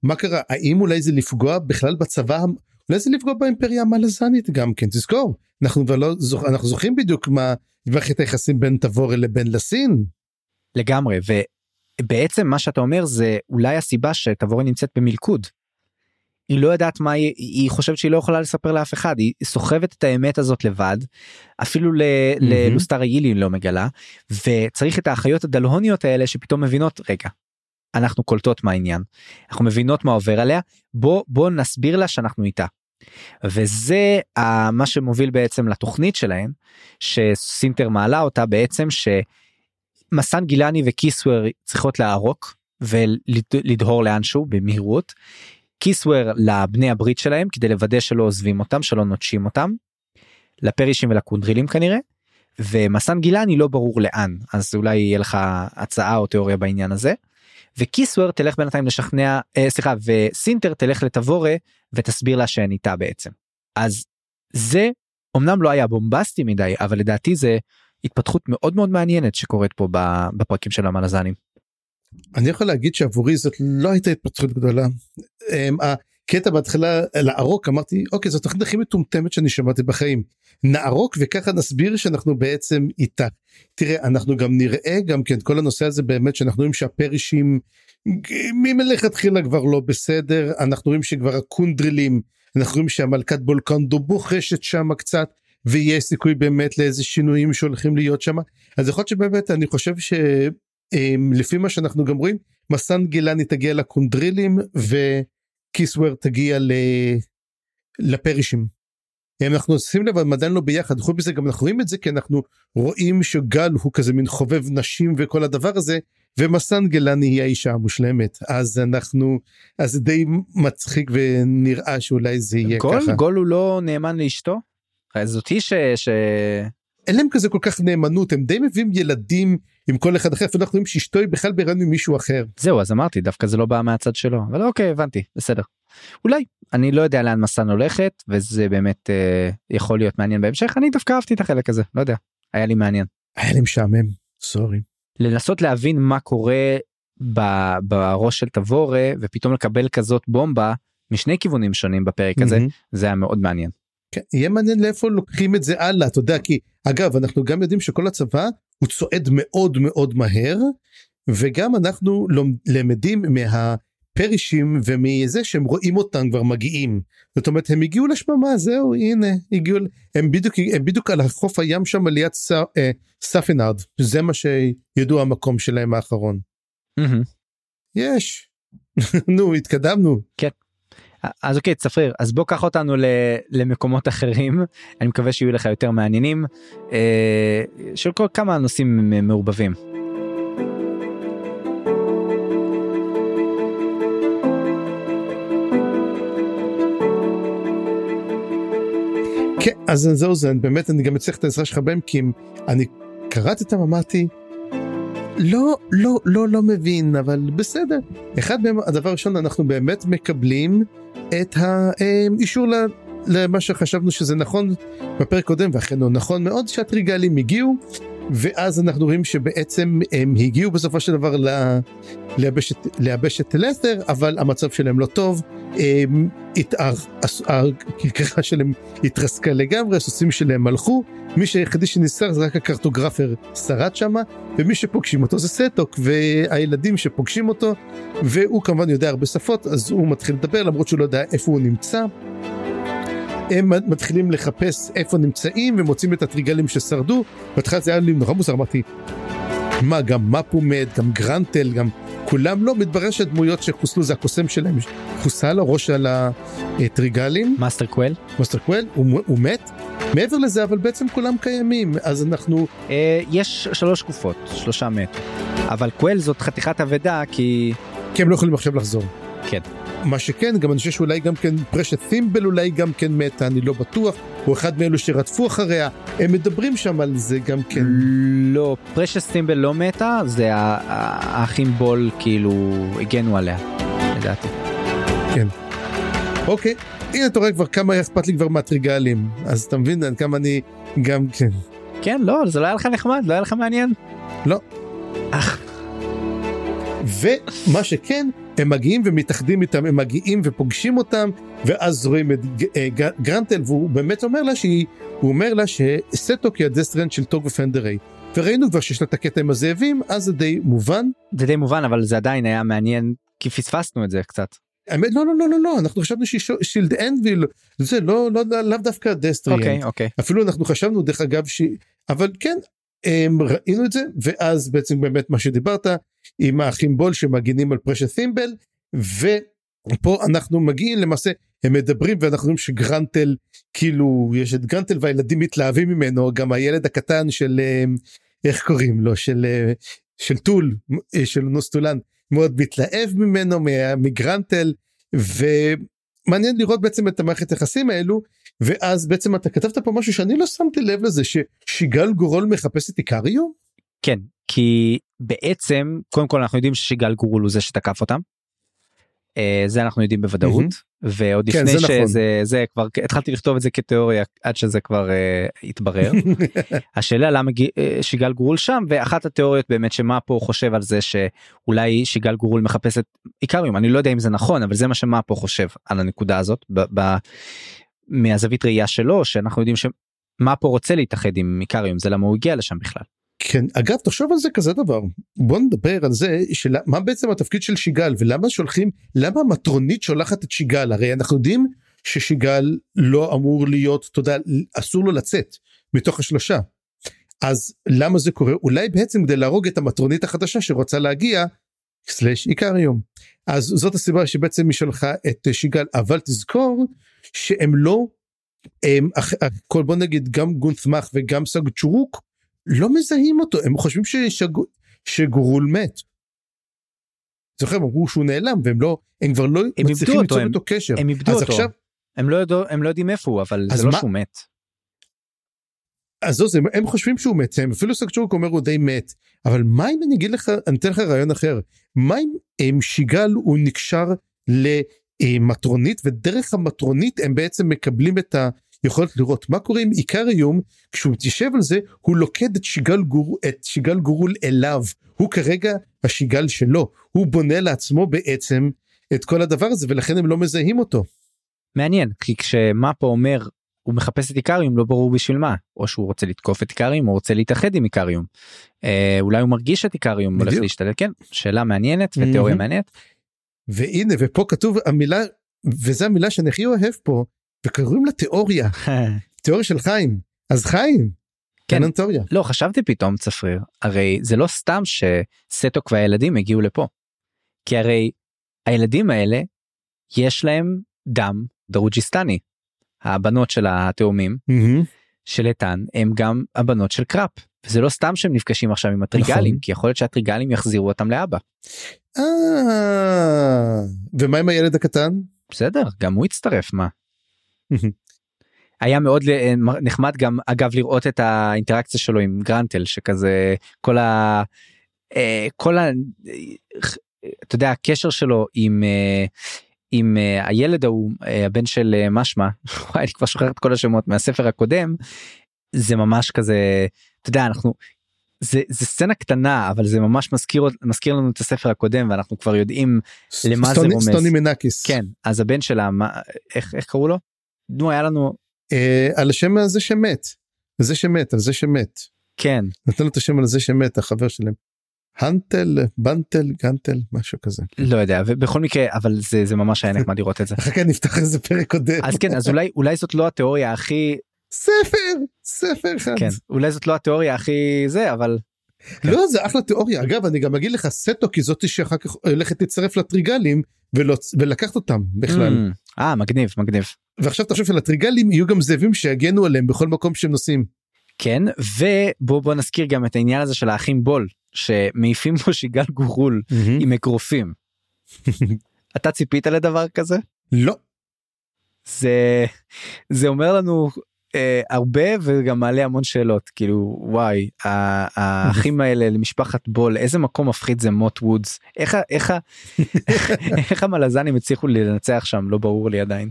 מה קרה האם אולי זה לפגוע בכלל בצבא אולי זה לפגוע באימפריה המלזנית גם כן תזכור אנחנו כבר לא זוכ... אנחנו זוכרים בדיוק מה מערכת היחסים בין תבורי לבין לסין. לגמרי ובעצם מה שאתה אומר זה אולי הסיבה שתבורי נמצאת במלכוד. היא לא יודעת מה היא היא חושבת שהיא לא יכולה לספר לאף אחד היא סוחבת את האמת הזאת לבד אפילו ל- ללוסטרה יילי היא לא מגלה וצריך את האחיות הדלהוניות האלה שפתאום מבינות רגע. אנחנו קולטות מה העניין אנחנו מבינות מה עובר עליה בוא בוא נסביר לה שאנחנו איתה. וזה מה שמוביל בעצם לתוכנית שלהם שסינטר מעלה אותה בעצם שמסן גילני וקיסוור צריכות לערוק ולדהור לאנשהו במהירות. קיסוור לבני הברית שלהם כדי לוודא שלא עוזבים אותם שלא נוטשים אותם. לפרישים ולקונדרילים כנראה. ומסן גילני לא ברור לאן אז אולי יהיה לך הצעה או תיאוריה בעניין הזה. וקיסוור תלך בינתיים לשכנע אה, סליחה וסינטר תלך לתבורה ותסביר לה שאין איתה בעצם. אז זה אמנם לא היה בומבסטי מדי אבל לדעתי זה התפתחות מאוד מאוד מעניינת שקורית פה בפרקים של המלזנים. אני יכול להגיד שעבורי זאת לא הייתה התפתחות גדולה. אמ, הקטע בהתחלה לערוק אמרתי אוקיי זאת התוכנית הכי מטומטמת שאני שמעתי בחיים. נערוק וככה נסביר שאנחנו בעצם איתה. תראה אנחנו גם נראה גם כן כל הנושא הזה באמת שאנחנו רואים שהפרישים מלכתחילה כבר לא בסדר אנחנו רואים שכבר הקונדרילים אנחנו רואים שהמלכת בולקנדו בוחשת שם קצת ויש סיכוי באמת לאיזה שינויים שהולכים להיות שם אז יכול להיות שבאמת אני חושב ש... אמ, לפי מה שאנחנו גם רואים מסן גילני תגיע לקונדרילים וקיסוור תגיע ל... לפרישים. אנחנו שים לב הם עדיין לא ביחד חוץ מזה גם אנחנו רואים את זה כי אנחנו רואים שגל הוא כזה מין חובב נשים וכל הדבר הזה ומסן גילני היא האישה המושלמת אז אנחנו אז זה די מצחיק ונראה שאולי זה יהיה גול ככה. גול הוא לא נאמן לאשתו? זאת היא ש... ש... אין להם כזה כל כך נאמנות הם די מביאים ילדים עם כל אחד אחר אנחנו רואים שאשתו היא בכלל בהיריון עם מישהו אחר. זהו אז אמרתי דווקא זה לא בא מהצד שלו אבל אוקיי הבנתי בסדר. אולי אני לא יודע לאן מסן הולכת וזה באמת אה, יכול להיות מעניין בהמשך אני דווקא אהבתי את החלק הזה לא יודע היה לי מעניין. היה לי משעמם סורי. לנסות להבין מה קורה ב- בראש של תבורה ופתאום לקבל כזאת בומבה משני כיוונים שונים בפרק הזה מהמם. זה היה מאוד מעניין. כן, יהיה מעניין לאיפה לוקחים את זה הלאה אתה יודע כי אגב אנחנו גם יודעים שכל הצבא הוא צועד מאוד מאוד מהר וגם אנחנו למדים מהפרישים ומזה שהם רואים אותם כבר מגיעים. זאת אומרת הם הגיעו לשממה זהו הנה הגיעו הם בדיוק הם בדיוק על החוף הים שם ליד ס, אה, ספינארד זה מה שידוע המקום שלהם האחרון. מהמם. יש. נו התקדמנו אז אוקיי צפריר אז בוא קח אותנו ל- למקומות אחרים אני מקווה שיהיו לך יותר מעניינים אה, של כל כמה נושאים מ- מעורבבים. כן אז זהו זה באמת אני גם צריך את העזרה שלך בהם כי אני קראתי אותם אמרתי לא לא לא לא מבין אבל בסדר. אחד מהם הדבר ראשון אנחנו באמת מקבלים את האישור ל- למה שחשבנו שזה נכון בפרק קודם ואכן הוא נכון מאוד שהטריגלים הגיעו ואז אנחנו רואים שבעצם הם הגיעו בסופו של דבר ל- ליבשת, ליבשת לת'ר, אבל המצב שלהם לא טוב. הכרכרה שלהם התרסקה לגמרי, הסוסים שלהם הלכו, מי שהיחידי שנזכר זה רק הקרטוגרפר שרד שמה, ומי שפוגשים אותו זה סטוק, והילדים שפוגשים אותו, והוא כמובן יודע הרבה שפות, אז הוא מתחיל לדבר למרות שהוא לא יודע איפה הוא נמצא. הם מתחילים לחפש איפה נמצאים ומוצאים את הטריגלים ששרדו. בהתחלה זה היה לי נורא מוזר, אמרתי, מה, גם מפו מת, גם גרנטל, גם כולם לא, מתברר שהדמויות שחוסלו זה הקוסם שלהם, חוסל הראש של הטריגלים, Master קוול Master קוול, הוא, הוא מת. מעבר לזה, אבל בעצם כולם קיימים, אז אנחנו, אה, יש שלוש תקופות שלושה מתו אבל קוול זאת חתיכת אבדה כי כי הם לא יכולים עכשיו לחזור. כן. מה שכן, גם אני חושב שאולי גם כן Precious Thimble אולי גם כן מתה, אני לא בטוח, הוא אחד מאלו שרדפו אחריה, הם מדברים שם על זה גם כן. לא Precious Thimble לא מתה זה האחים בול כאילו הגנו עליה לדעתי. אוקיי, הנה אתה רואה כבר כמה אכפת לי כבר מהטריגלים, אז אתה מבין עד כמה אני גם כן. כן לא זה לא היה לך נחמד לא היה לך מעניין. לא. אך, ומה שכן, הם מגיעים ומתאחדים איתם, הם מגיעים ופוגשים אותם, ואז רואים את אה, גרנטל, והוא באמת אומר לה שהיא, הוא אומר לה שסטוק היא ה Destriant של טוג ופנדריי. וראינו כבר שיש לה את הקטע עם הזאבים, אז זה די מובן. זה די מובן אבל זה עדיין היה מעניין כי פספסנו את זה קצת. האמת, לא, לא, לא, לא, לא, אנחנו חשבנו שהיא שו- שילד אנביל, זה לא, לא, לא, לאו דווקא דסטריאנט. אוקיי אוקיי אפילו אנחנו חשבנו דרך אגב ש... אבל כן, ראינו את זה, ואז בעצם באמת מה שדיברת, עם האחים בול שמגינים על פרשת תימבל, ופה אנחנו מגיעים למעשה, הם מדברים ואנחנו רואים שגרנטל, כאילו, יש את גרנטל והילדים מתלהבים ממנו, גם הילד הקטן של, אה, איך קוראים לו, של, אה, של טול, אה, של נוסטולן, מאוד מתלהב ממנו, מגרנטל, ומעניין לראות בעצם את המערכת היחסים האלו, ואז בעצם אתה כתבת פה משהו שאני לא שמתי לב לזה ששיגל גורול מחפש את איקריו? כן כי בעצם קודם כל אנחנו יודעים ששיגל גורול הוא זה שתקף אותם. אה, זה אנחנו יודעים בוודאות ועוד כן, לפני זה נכון. שזה זה כבר התחלתי לכתוב את זה כתיאוריה עד שזה כבר אה, התברר. השאלה למה אה, שיגל גורול שם ואחת התיאוריות באמת שמה פה חושב על זה שאולי שיגל גורול מחפש את איקריום אני לא יודע אם זה נכון אבל זה מה שמה פה חושב על הנקודה הזאת ב- ב- מהזווית ראייה שלו שאנחנו יודעים שמה פה רוצה להתאחד עם איקריום זה למה הוא הגיע לשם בכלל. כן, אגב תחשוב על זה כזה דבר, בוא נדבר על זה של מה בעצם התפקיד של שיגל ולמה שולחים, למה המטרונית שולחת את שיגל, הרי אנחנו יודעים ששיגל לא אמור להיות, אתה יודע, אסור לו לצאת מתוך השלושה. אז למה זה קורה? אולי בעצם כדי להרוג את המטרונית החדשה שרוצה להגיע, סלאש איקריום. אז זאת הסיבה שבעצם היא שלחה את שיגל, אבל תזכור שהם לא, הם, אח, כל בוא נגיד גם גונתמך וגם סג צ'ורוק, לא מזהים אותו, הם חושבים ששג... שגורול מת. זוכר, הם אמרו שהוא נעלם והם לא, הם כבר לא איבדו מצליחים ליצור הם- איתו קשר. הם איבדו אותו. עכשיו, הם לא, יודע, הם לא יודעים איפה הוא אבל זה לא מה- שהוא מת. אז זו, זה, הם חושבים שהוא מת, הם אפילו סגצ'ורק אומר הוא די מת, אבל מה אם אני אגיד לך, אני אתן לך רעיון אחר, מה אם הם שיגל הוא נקשר למטרונית ודרך המטרונית הם בעצם מקבלים את היכולת לראות מה קורה עם איקריום כשהוא מתיישב על זה הוא לוקד את שיגל, גור, את שיגל גורול אליו הוא כרגע השיגל שלו הוא בונה לעצמו בעצם את כל הדבר הזה ולכן הם לא מזהים אותו. מעניין כי כשמה פה אומר הוא מחפש את איקריום לא ברור בשביל מה או שהוא רוצה לתקוף את איקריום או רוצה להתאחד עם איקריום. אה, אולי הוא מרגיש את איקריום הולך בדיוק. להשתלט כן שאלה מעניינת ותיאוריה מהמם. מעניינת. והנה ופה כתוב המילה וזו המילה שאני הכי אוהב פה וקוראים לה תיאוריה תיאוריה של חיים אז חיים. כן. תיאוריה. לא חשבתי פתאום צפריר הרי זה לא סתם שסטוק והילדים הגיעו לפה. כי הרי הילדים האלה יש להם דם דרוג'יסטני. הבנות של התאומים מהמם. של איתן הם גם הבנות של קראפ. וזה לא סתם שהם נפגשים עכשיו עם הטריגלים נכון. כי יכול להיות שהטריגלים יחזירו אותם לאבא. אה, ומה עם הילד הקטן? בסדר גם הוא הצטרף מה. היה מאוד ל- נחמד גם אגב לראות את האינטראקציה שלו עם גרנטל שכזה כל ה... אה, כל ה... אתה יודע הקשר שלו עם אה, עם אה, הילד ההוא אה, הבן של אה, משמע אני כבר שוכח את כל השמות מהספר הקודם זה ממש כזה אתה יודע אנחנו זה זה סצנה קטנה אבל זה ממש מזכיר מזכיר לנו את הספר הקודם ואנחנו כבר יודעים למה זה רומז. סטוני מנקיס. כן אז הבן שלה מה איך איך קראו לו? נו היה לנו אה, על השם הזה שמת. זה שמת, על זה שמת. כן נתן לו את השם על זה שמת, החבר שלהם. הנטל, בנטל, גנטל, משהו כזה. לא יודע ובכל מקרה אבל זה זה ממש היה נחמד לראות את זה. אחר כך נפתח איזה פרק קודם. אז כן אז אולי אולי זאת לא התיאוריה הכי ספר, ספר אחד. כן אולי זאת לא התיאוריה הכי זה אבל לא, זה אחלה תיאוריה. אגב, אני גם אגיד לך, סטו כי זאתי שאחר כך הולכת להצטרף לטריגלים ולקחת אותם בכלל. Mm, אה מגניב מגניב ועכשיו תחשוב שלטריגלים יהיו גם זאבים שיגנו עליהם בכל מקום שהם נוסעים. כן ובוא בוא נזכיר גם את העניין הזה של האחים בול שמעיפים פה שיגל גורול עם אגרופים. אתה ציפית לדבר כזה? לא. זה זה אומר לנו אה, הרבה וגם מעלה המון שאלות כאילו וואי האחים האלה למשפחת בול איזה מקום מפחיד זה מוט וודס איך איך ה- איך המלזנים הצליחו לנצח שם לא ברור לי עדיין.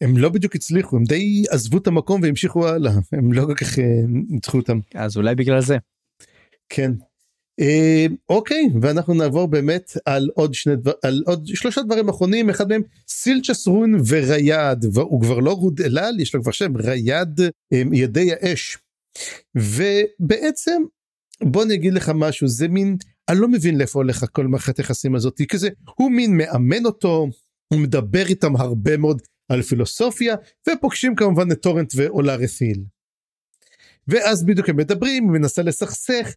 הם לא בדיוק הצליחו, הם די עזבו את המקום והמשיכו הלאה. הם לא כל כך אה, ניצחו אותם. אז אולי בגלל זה. כן. אה, אוקיי, ואנחנו נעבור באמת על עוד שני דבר, על עוד שלושה דברים אחרונים, אחד מהם סילצ'סרון וריאד, והוא כבר לא רוד אלל, יש לו כבר שם, ריאד ידי האש. ובעצם, בוא אני אגיד לך משהו, זה מין, אני לא מבין לאיפה הולך כל מערכת היחסים הזאת, כזה, הוא מין מאמן אותו, הוא מדבר איתם הרבה מאוד על פילוסופיה, ופוגשים כמובן את טורנט ואולרת'יל. ואז בדיוק הם מדברים, היא מנסה לסכסך.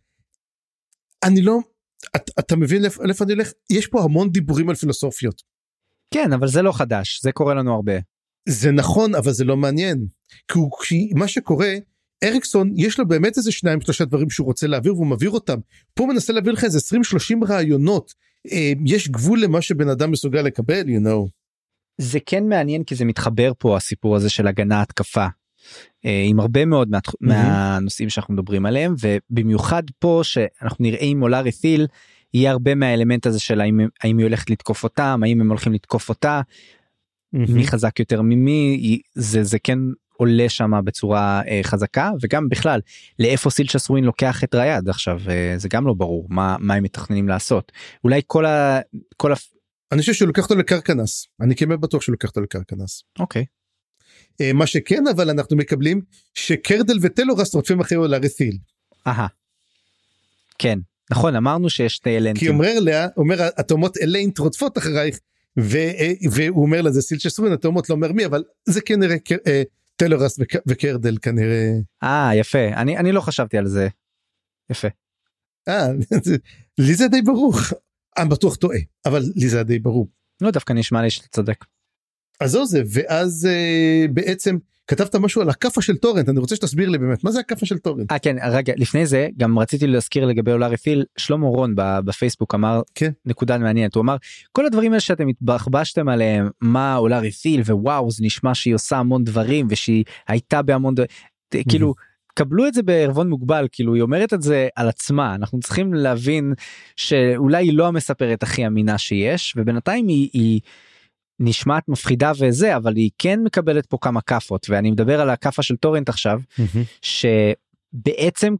אני לא, את, אתה מבין לאיפה אני הולך? יש פה המון דיבורים על פילוסופיות. כן אבל זה לא חדש זה קורה לנו הרבה. זה נכון, אבל זה לא מעניין. כי, הוא, כי מה שקורה, אריקסון, יש לו באמת איזה שניים שלושה דברים שהוא רוצה להעביר והוא מעביר אותם. פה הוא מנסה להעביר לך איזה 20-30 רעיונות. אה, יש גבול למה שבן אדם מסוגל לקבל, you know. זה כן מעניין כי זה מתחבר פה הסיפור הזה של הגנה התקפה. אה, עם הרבה מאוד מה, מהנושאים שאנחנו מדברים עליהם ובמיוחד פה שאנחנו נראה עם אולארי פיל יהיה הרבה מהאלמנט הזה של האם, האם היא הולכת לתקוף אותם האם הם הולכים לתקוף אותה מי חזק יותר ממי זה זה כן עולה שם בצורה אה, חזקה וגם בכלל לאיפה סילצ'ה סווין לוקח את ריאד עכשיו אה, זה גם לא ברור מה מה הם מתכננים לעשות אולי כל ה... כל ה... אני חושב שהוא לוקח אותו לקרקנס. אני כמעט בטוח שהוא לוקח אותו לקרקנס. אוקיי אה, מה שכן, אבל אנחנו מקבלים שקרדל וטלורס רודפים אחרי אולרת'יל. אהה. כן נכון אמרנו שיש שתי אלנטים. כי אומר לה, אומר התאומות אליינט רודפות אחרייך, ו, אה, והוא אומר לה זה סילצ'סרון, התאומות לא אומר מי, אבל זה כנראה ק- אה, טלורס וק- וקרדל כנראה. אה יפה אני אני לא חשבתי על זה. יפה. אה, לי זה די ברור. אני בטוח טועה, אבל לי זה די ברור. לא דווקא נשמע לי שאתה צודק. אז זהו זה, ואז אה, בעצם כתבת משהו על הכאפה של טורנט, אני רוצה שתסביר לי באמת, מה זה הכאפה של טורנט? אה כן רגע לפני זה גם רציתי להזכיר לגבי אולארי פיל שלמה רון בפייסבוק אמר כן. נקודה מעניינת הוא אמר כל הדברים האלה שאתם התבחבשתם עליהם מה אולארי פיל ווואו זה נשמע שהיא עושה המון דברים ושהיא הייתה בהמון ד... ת- כאילו קבלו את זה בערבון מוגבל כאילו היא אומרת את זה על עצמה אנחנו צריכים להבין שאולי היא לא המספרת הכי אמינה שיש ובינתיים היא, היא נשמעת מפחידה וזה אבל היא כן מקבלת פה כמה כאפות ואני מדבר על הכאפה של טורנט עכשיו שבעצם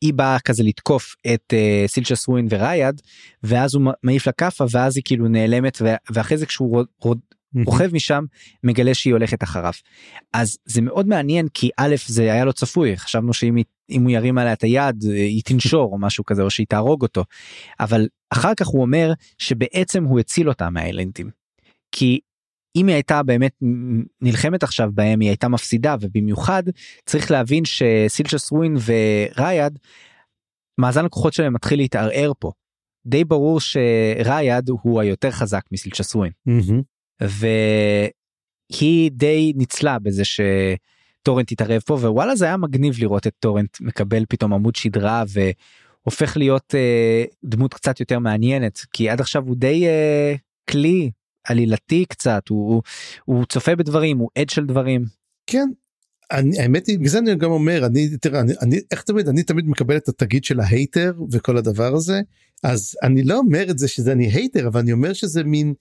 היא באה כזה לתקוף את uh, סילצ'ס רווין וריאד ואז הוא מעיף לה כאפה ואז היא כאילו נעלמת ואחרי זה כשהוא רוד, רוד, רוכב משם מגלה שהיא הולכת אחריו. אז זה מאוד מעניין כי א' זה היה לא צפוי חשבנו שאם היא- הוא ירים עליה את היד אה, היא תנשוך או משהו כזה או שהיא תהרוג אותו אבל אחר כך הוא אומר שבעצם הוא הציל אותה מהאלנטים. כי אם היא הייתה באמת נלחמת עכשיו בהם היא הייתה מפסידה ובמיוחד צריך להבין שסילצ'ה סווין וריאד מאזן הכוחות שלהם מתחיל להתערער פה. די ברור שריאד הוא היותר חזק מסילצ'ה סווין. והיא די ניצלה בזה שטורנט התערב פה ווואלה זה היה מגניב לראות את טורנט מקבל פתאום עמוד שדרה והופך להיות אה, דמות קצת יותר מעניינת כי עד עכשיו הוא די אה, כלי עלילתי קצת הוא, הוא, הוא צופה בדברים הוא עד של דברים. כן. אני, האמת היא, בגלל זה אני גם אומר, אני, תראה, אני, אני, איך תמיד, אני תמיד מקבל את התגית של ה hater וכל הדבר הזה, אז אני לא אומר את זה שזה אני hater, אבל אני אומר שזה מין,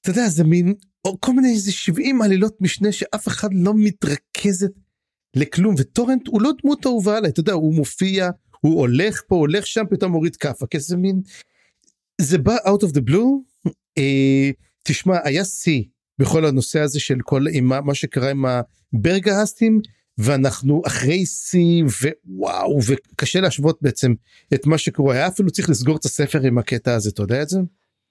אתה יודע, זה מין, או כל מיני איזה 70 עלילות משנה שאף אחד לא מתרכזת לכלום, וטורנט הוא לא דמות אהובה עליי, אתה יודע, הוא מופיע, הוא הולך פה הולך שם פתאום מוריד כאפה כזה מין זה בא out of the blue אה, תשמע היה שיא בכל הנושא הזה של כל עם מה, מה שקרה עם הברגהסטים ואנחנו אחרי שיא ווואו וקשה להשוות בעצם את מה שקורה היה אפילו צריך לסגור את הספר עם הקטע הזה אתה יודע את זה?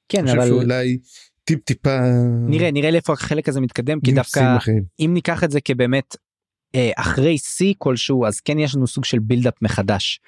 כן אבל שאולי טיפ טיפה נראה נראה לאיפה החלק הזה מתקדם כי דווקא אחרים. אם ניקח את זה כבאמת אחרי שיא כלשהו אז כן יש לנו סוג של build up מחדש.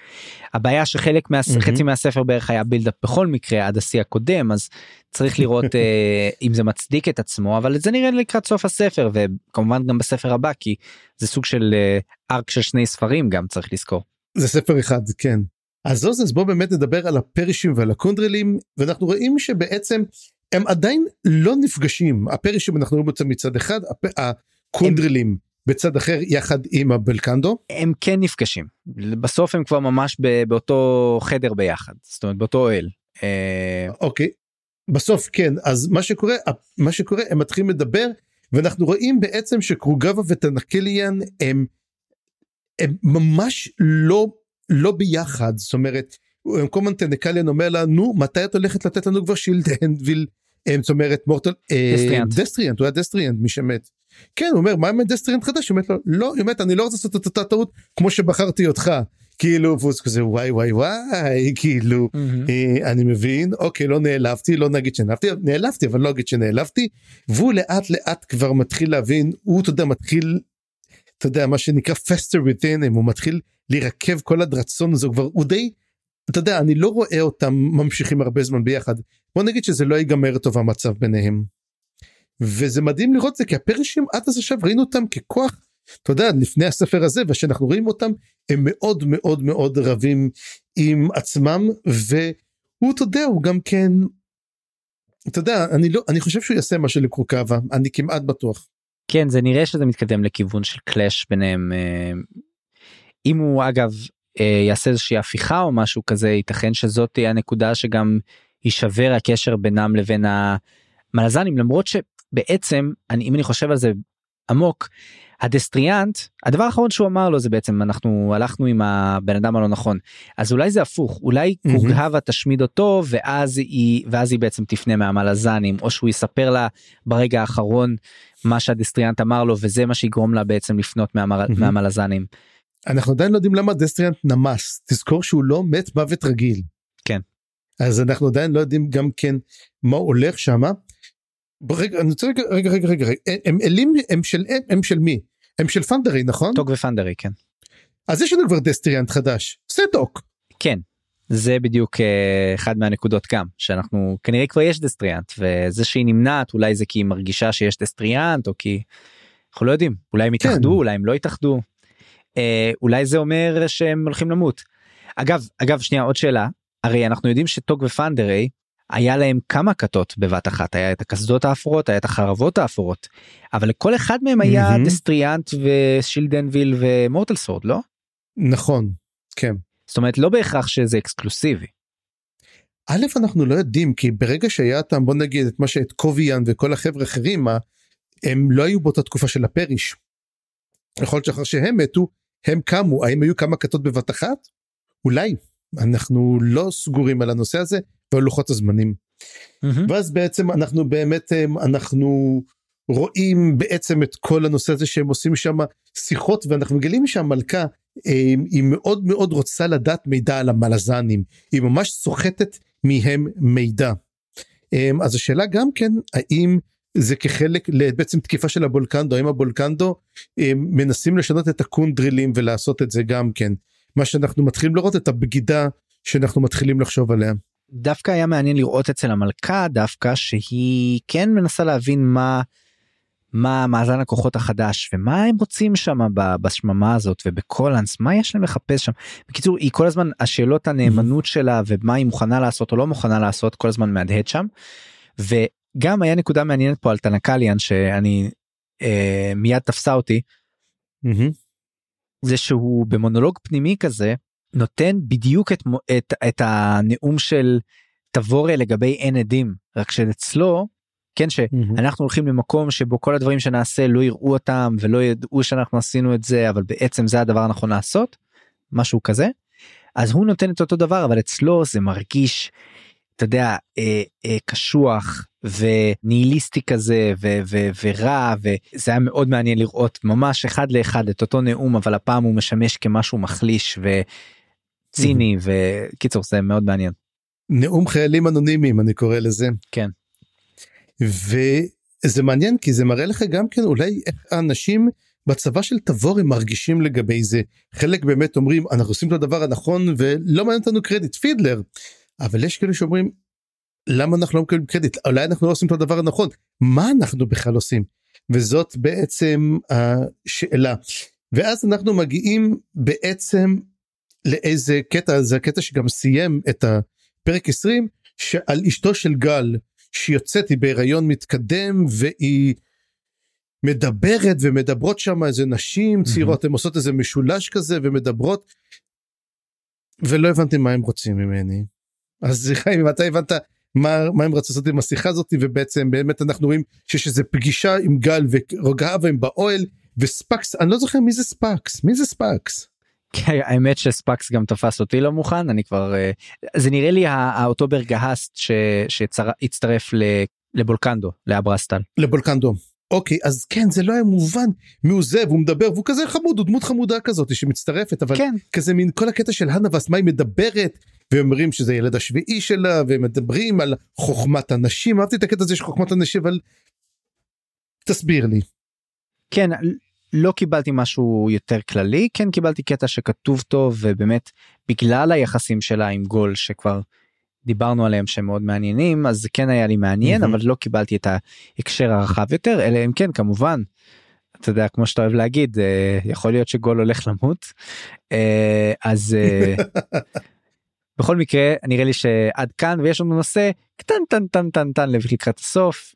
הבעיה שחלק מה מהמם. חצי מהספר בערך היה build up בכל מקרה עד השיא הקודם אז צריך לראות אה, אם זה מצדיק את עצמו אבל זה נראה לקראת סוף הספר וכמובן גם בספר הבא כי זה סוג של אה, arc של שני ספרים גם צריך לזכור. זה ספר אחד כן. אז עוז אז בוא באמת נדבר על הפרישים ועל הקונדרלים ואנחנו רואים שבעצם הם עדיין לא נפגשים הפרישים אנחנו רואים אותם מצד אחד הפ... הקונדרלים בצד אחר יחד עם הבלקנדו? הם כן נפגשים. בסוף הם כבר ממש באותו חדר ביחד זאת אומרת באותו אוהל. אה, אוקיי. בסוף כן אז מה שקורה מה שקורה הם מתחילים לדבר ואנחנו רואים בעצם שקרוגאבה וטנקליאן הם הם ממש לא לא ביחד. זאת אומרת כל הזמן טנקליאן אומר לה נו מתי את הולכת לתת לנו כבר Shield Anvil הם, זאת אומרת Mortal אה, Destriant. הוא היה Destriant מי שמת. כן הוא אומר מה עם Destriant חדש הוא אומר לו לא היא אומרת אני לא רוצה לעשות את אותה טעות כמו שבחרתי אותך כאילו והוא כזה וואי וואי וואי כאילו אה, אני מבין אוקיי לא נעלבתי לא נגיד שנעלבתי נעלבתי אבל לא אגיד שנעלבתי והוא לאט לאט כבר מתחיל להבין הוא אתה יודע מתחיל אתה יודע מה שנקרא fester within him הוא מתחיל להירקב כל הרצון הזה הוא כבר הוא די אתה יודע אני לא רואה אותם ממשיכים הרבה זמן ביחד בוא נגיד שזה לא ייגמר טוב המצב ביניהם. וזה מדהים לראות זה כי הפרשים עד אז עכשיו ראינו אותם ככוח אתה יודע לפני הספר הזה ושאנחנו רואים אותם הם מאוד מאוד מאוד רבים עם עצמם והוא אתה יודע הוא גם כן אתה יודע אני לא אני חושב שהוא יעשה משהו לקרוקבה אני כמעט בטוח. כן זה נראה שזה מתקדם לכיוון של קלאש ביניהם אה, אם הוא אגב יעשה איזושהי הפיכה או משהו כזה ייתכן שזאת תהיה הנקודה שגם יישבר הקשר בינם לבין המלזנים למרות שבעצם אני אם אני חושב על זה עמוק הדסטריאנט הדבר האחרון שהוא אמר לו זה בעצם אנחנו הלכנו עם הבן אדם הלא נכון אז אולי זה הפוך אולי מהמם. קוגהבה תשמיד אותו ואז היא ואז היא בעצם תפנה מהמלזנים או שהוא יספר לה ברגע האחרון מה שה Destriant אמר לו וזה מה שיגרום לה בעצם לפנות מהמר... מהמלזנים. אנחנו עדיין לא יודעים למה Destriant נמס תזכור שהוא לא מת מוות רגיל. כן. אז אנחנו עדיין לא יודעים גם כן מה הולך שמה. רגע אני רוצה רגע רגע רגע רגע הם אלים הם של הם של מי הם של פנדרי נכון טוג ופנדרי כן. אז יש לנו כבר Destriant חדש סטוק כן. זה בדיוק אה, אחד מהנקודות גם שאנחנו כנראה כבר יש Destriant וזה שהיא נמנעת אולי זה כי היא מרגישה שיש Destriant או כי אנחנו לא יודעים אולי הם יתאחדו כן. אולי הם לא יתאחדו. אה, אולי זה אומר שהם הולכים למות. אגב אגב שנייה עוד שאלה הרי אנחנו יודעים שטוג ופנדרי היה להם כמה כתות בבת אחת היה את הקסדות האפורות היה את החרבות האפורות אבל לכל אחד מהם היה מהמם. Destriant ו Shield Anvil ו Mortal Sword לא? נכון כן. זאת אומרת לא בהכרח שזה אקסקלוסיבי. א' אנחנו לא יודעים כי ברגע שהיה אותם בוא נגיד את מה שאיטקוביאן וכל החבר'ה האחרים מה, הם לא היו באותה תקופה של הפריש. יכול להיות שאחר שהם מתו הם קמו האם היו כמה כתות בבת אחת? אולי אנחנו לא סגורים על הנושא הזה ועל לוחות הזמנים. ואז בעצם אנחנו באמת הם, אנחנו רואים בעצם את כל הנושא הזה שהם עושים שם שיחות ואנחנו מגלים שהמלכה הם, היא מאוד מאוד רוצה לדעת מידע על המלזנים היא ממש סוחטת מהם מידע. הם, אז השאלה גם כן האם זה כחלק בעצם תקיפה של הבולקנדו האם הבולקנדו הם, מנסים לשנות את הקונדרילים ולעשות את זה גם כן מה שאנחנו מתחילים לראות את הבגידה שאנחנו מתחילים לחשוב עליה. דווקא היה מעניין לראות אצל המלכה דווקא שהיא כן מנסה להבין מה מה מאזן הכוחות החדש ומה הם רוצים שם בשממה הזאת ובקולנס מה יש להם לחפש שם. בקיצור היא כל הזמן השאלות הנאמנות שלה ומה היא מוכנה לעשות או לא מוכנה לעשות כל הזמן מהדהד שם. וגם היה נקודה מעניינת פה על תנקליאן שאני אה, מיד תפסה אותי מהמם. זה שהוא במונולוג פנימי כזה נותן בדיוק את, את, את הנאום של תבורי לגבי אין עדים רק שאצלו כן. שאנחנו הולכים למקום שבו כל הדברים שנעשה לא יראו אותם ולא ידעו שאנחנו עשינו את זה אבל בעצם זה הדבר הנכון לעשות משהו כזה. אז הוא נותן את אותו דבר אבל אצלו זה מרגיש אתה יודע אה, אה, קשוח וניהיליסטי כזה ו, ו, ורע וזה היה מאוד מעניין לראות ממש אחד לאחד את אותו נאום אבל הפעם הוא משמש כמשהו מחליש וציני וקיצור זה מאוד מעניין. נאום חיילים אנונימיים אני קורא לזה. כן. וזה מעניין כי זה מראה לך גם כן אולי איך האנשים בצבא של תבור הם מרגישים לגבי זה חלק באמת אומרים אנחנו עושים את הדבר הנכון ולא מעניין אותנו קרדיט פידלר אבל יש כאלה שאומרים למה אנחנו לא מקבלים קרדיט? אולי אנחנו לא עושים את הדבר הנכון. מה אנחנו בכלל עושים? וזאת בעצם השאלה. ואז אנחנו מגיעים בעצם לאיזה קטע זה הקטע שגם סיים את הפרק 20 שעל אשתו של גל שיוצאת היא בהיריון מתקדם והיא מדברת ומדברות שם איזה נשים צעירות הן עושות איזה משולש כזה ומדברות ולא הבנתי מה הם רוצים ממני. אז חיים אתה הבנת מה, מה הם רצו לעשות עם השיחה הזאת ובעצם באמת אנחנו רואים שיש איזה פגישה עם גל וקרוגאבה והם באוהל וספאקס אני לא זוכר מי זה ספאקס מי זה ספאקס. כן, האמת שספאקס גם תפס אותי לא מוכן אני כבר אה, זה נראה לי האותו ברגהסט שהצטרף לבולקנדו לאברסטל. לבולקנדו אוקיי אז כן זה לא היה מובן מי הוא זה והוא מדבר והוא כזה חמוד הוא דמות חמודה כזאת שמצטרפת אבל כן. כזה מין כל הקטע של הנבט מה היא מדברת ואומרים שזה ילד השביעי שלה ומדברים על חוכמת הנשים אהבתי את הקטע הזה של חוכמת הנשים אבל תסביר לי. כן לא קיבלתי משהו יותר כללי כן קיבלתי קטע שכתוב טוב ובאמת בגלל היחסים שלה עם גול שכבר דיברנו עליהם שהם מאוד מעניינים אז זה כן היה לי מעניין mm-hmm. אבל לא קיבלתי את ההקשר הרחב יותר אלא אם כן כמובן. אתה יודע כמו שאתה אוהב להגיד אה, יכול להיות שגול הולך למות אה, אז אה, בכל מקרה נראה לי שעד כאן ויש לנו נושא קטן טן טן טן טן לקראת הסוף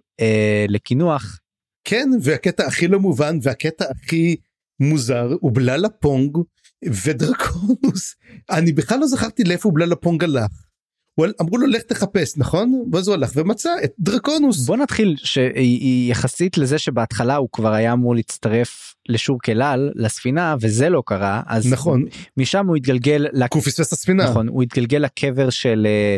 לקינוח. כן והקטע הכי לא מובן והקטע הכי מוזר הוא בללה פונג ודרקונוס אני בכלל לא זכרתי לאיפה בללה פונג הלך. אמרו לו לך תחפש נכון ואז הוא הלך ומצא את דרקונוס בוא נתחיל שיחסית לזה שבהתחלה הוא כבר היה אמור להצטרף לשור כלל לספינה וזה לא קרה אז נכון משם הוא התגלגל הוא פספס את הספינה נכון הוא התגלגל לקבר של אה,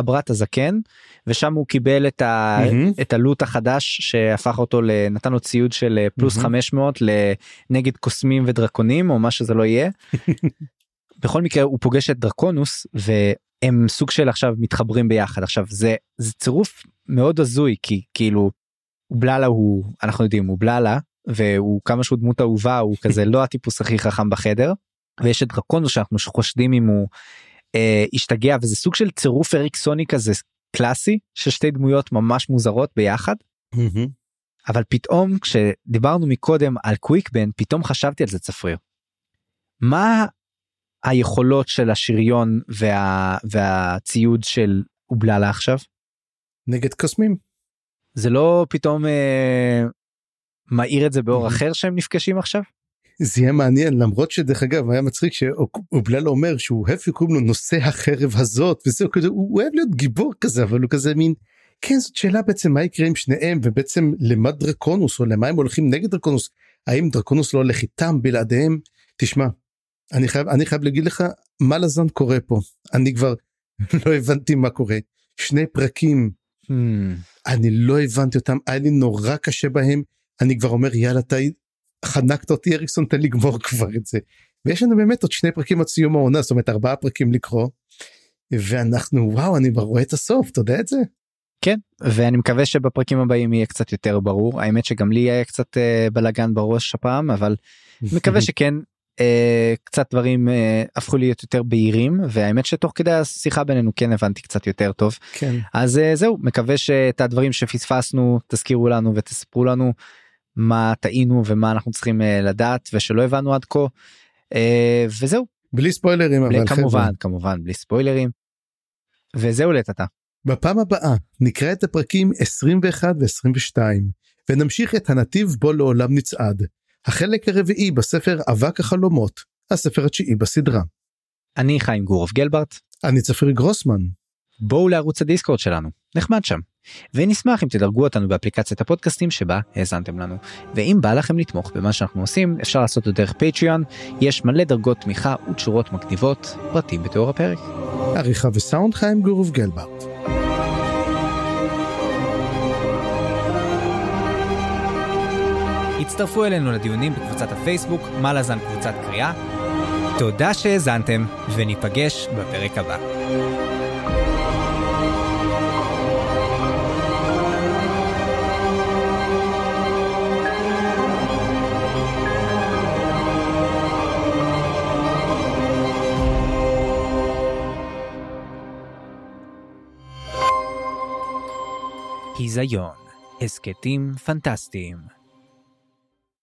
אברת הזקן ושם הוא קיבל את, ה, mm-hmm. את הלוט החדש שהפך אותו נתן לו ציוד של אה, פלוס mm-hmm. 500 לנגד קוסמים ודרקונים או מה שזה לא יהיה. בכל מקרה הוא פוגש את דרקונוס הם סוג של עכשיו מתחברים ביחד עכשיו זה זה צירוף מאוד הזוי כי כאילו בללה הוא אנחנו יודעים הוא בללה והוא כמה שהוא דמות אהובה הוא כזה לא הטיפוס הכי חכם בחדר ויש את דרקונוס שאנחנו חושדים אם הוא אה, השתגע וזה סוג של צירוף אריקסוני כזה קלאסי של שתי דמויות ממש מוזרות ביחד. אבל פתאום כשדיברנו מקודם על קוויקבן פתאום חשבתי על זה צפריר. מה היכולות של השריון וה, והציוד של אובללה עכשיו? נגד קוסמים. זה לא פתאום אה, מאיר את זה באור אחר שהם נפגשים עכשיו? זה יהיה מעניין למרות שדרך אגב היה מצחיק שאובללה אומר שהוא אוהב שקוראים לו נושא החרב הזאת וזהו כזה הוא אוהב להיות גיבור כזה אבל הוא כזה מין כן זאת שאלה בעצם מה יקרה עם שניהם ובעצם למה דרקונוס או למה הם הולכים נגד דרקונוס האם דרקונוס לא הולך איתם בלעדיהם תשמע אני חייב אני חייב להגיד לך מה לזן קורה פה? אני כבר לא הבנתי מה קורה. שני פרקים. Hmm. אני לא הבנתי אותם היה לי נורא קשה בהם. אני כבר אומר יאללה אתה חנקת אותי אריקסון תן לגמור כבר את זה. ויש לנו באמת עוד שני פרקים עד סיום העונה זאת אומרת ארבעה פרקים לקרוא. ואנחנו וואו אני כבר רואה את הסוף אתה יודע את זה. כן ואני מקווה שבפרקים הבאים יהיה קצת יותר ברור. האמת שגם לי היה קצת uh, בלאגן בראש הפעם אבל מקווה שכן. אה, קצת דברים אה, הפכו להיות יותר בהירים והאמת שתוך כדי השיחה בינינו כן הבנתי קצת יותר טוב כן. אז אה, זהו מקווה שאת הדברים שפספסנו תזכירו לנו ותספרו לנו מה טעינו ומה אנחנו צריכים אה, לדעת ושלא הבנו עד כה אה, וזהו. בלי ספוילרים אבל כמובן חבר'ה. כמובן בלי ספוילרים. וזהו לטאטה. בפעם הבאה נקרא את הפרקים 21 ו-22 ונמשיך את הנתיב בו לעולם נצעד. החלק הרביעי בספר אבק החלומות, הספר התשיעי בסדרה. אני חיים גורוב גלברט. אני צפיר גרוסמן. בואו לערוץ הדיסקורד שלנו, נחמד שם. ונשמח אם תדרגו אותנו באפליקציית הפודקאסטים שבה האזנתם לנו. ואם בא לכם לתמוך במה שאנחנו עושים, אפשר לעשות את דרך פטריון, יש מלא דרגות תמיכה ותשורות מגניבות, פרטים בתיאור הפרק. עריכה וסאונד חיים גורוב גלברט. הצטרפו אלינו לדיונים בקבוצת הפייסבוק, מה לזן קבוצת קריאה. תודה שהאזנתם, וניפגש בפרק הבא. היזיון, הסכתים פנטסטיים.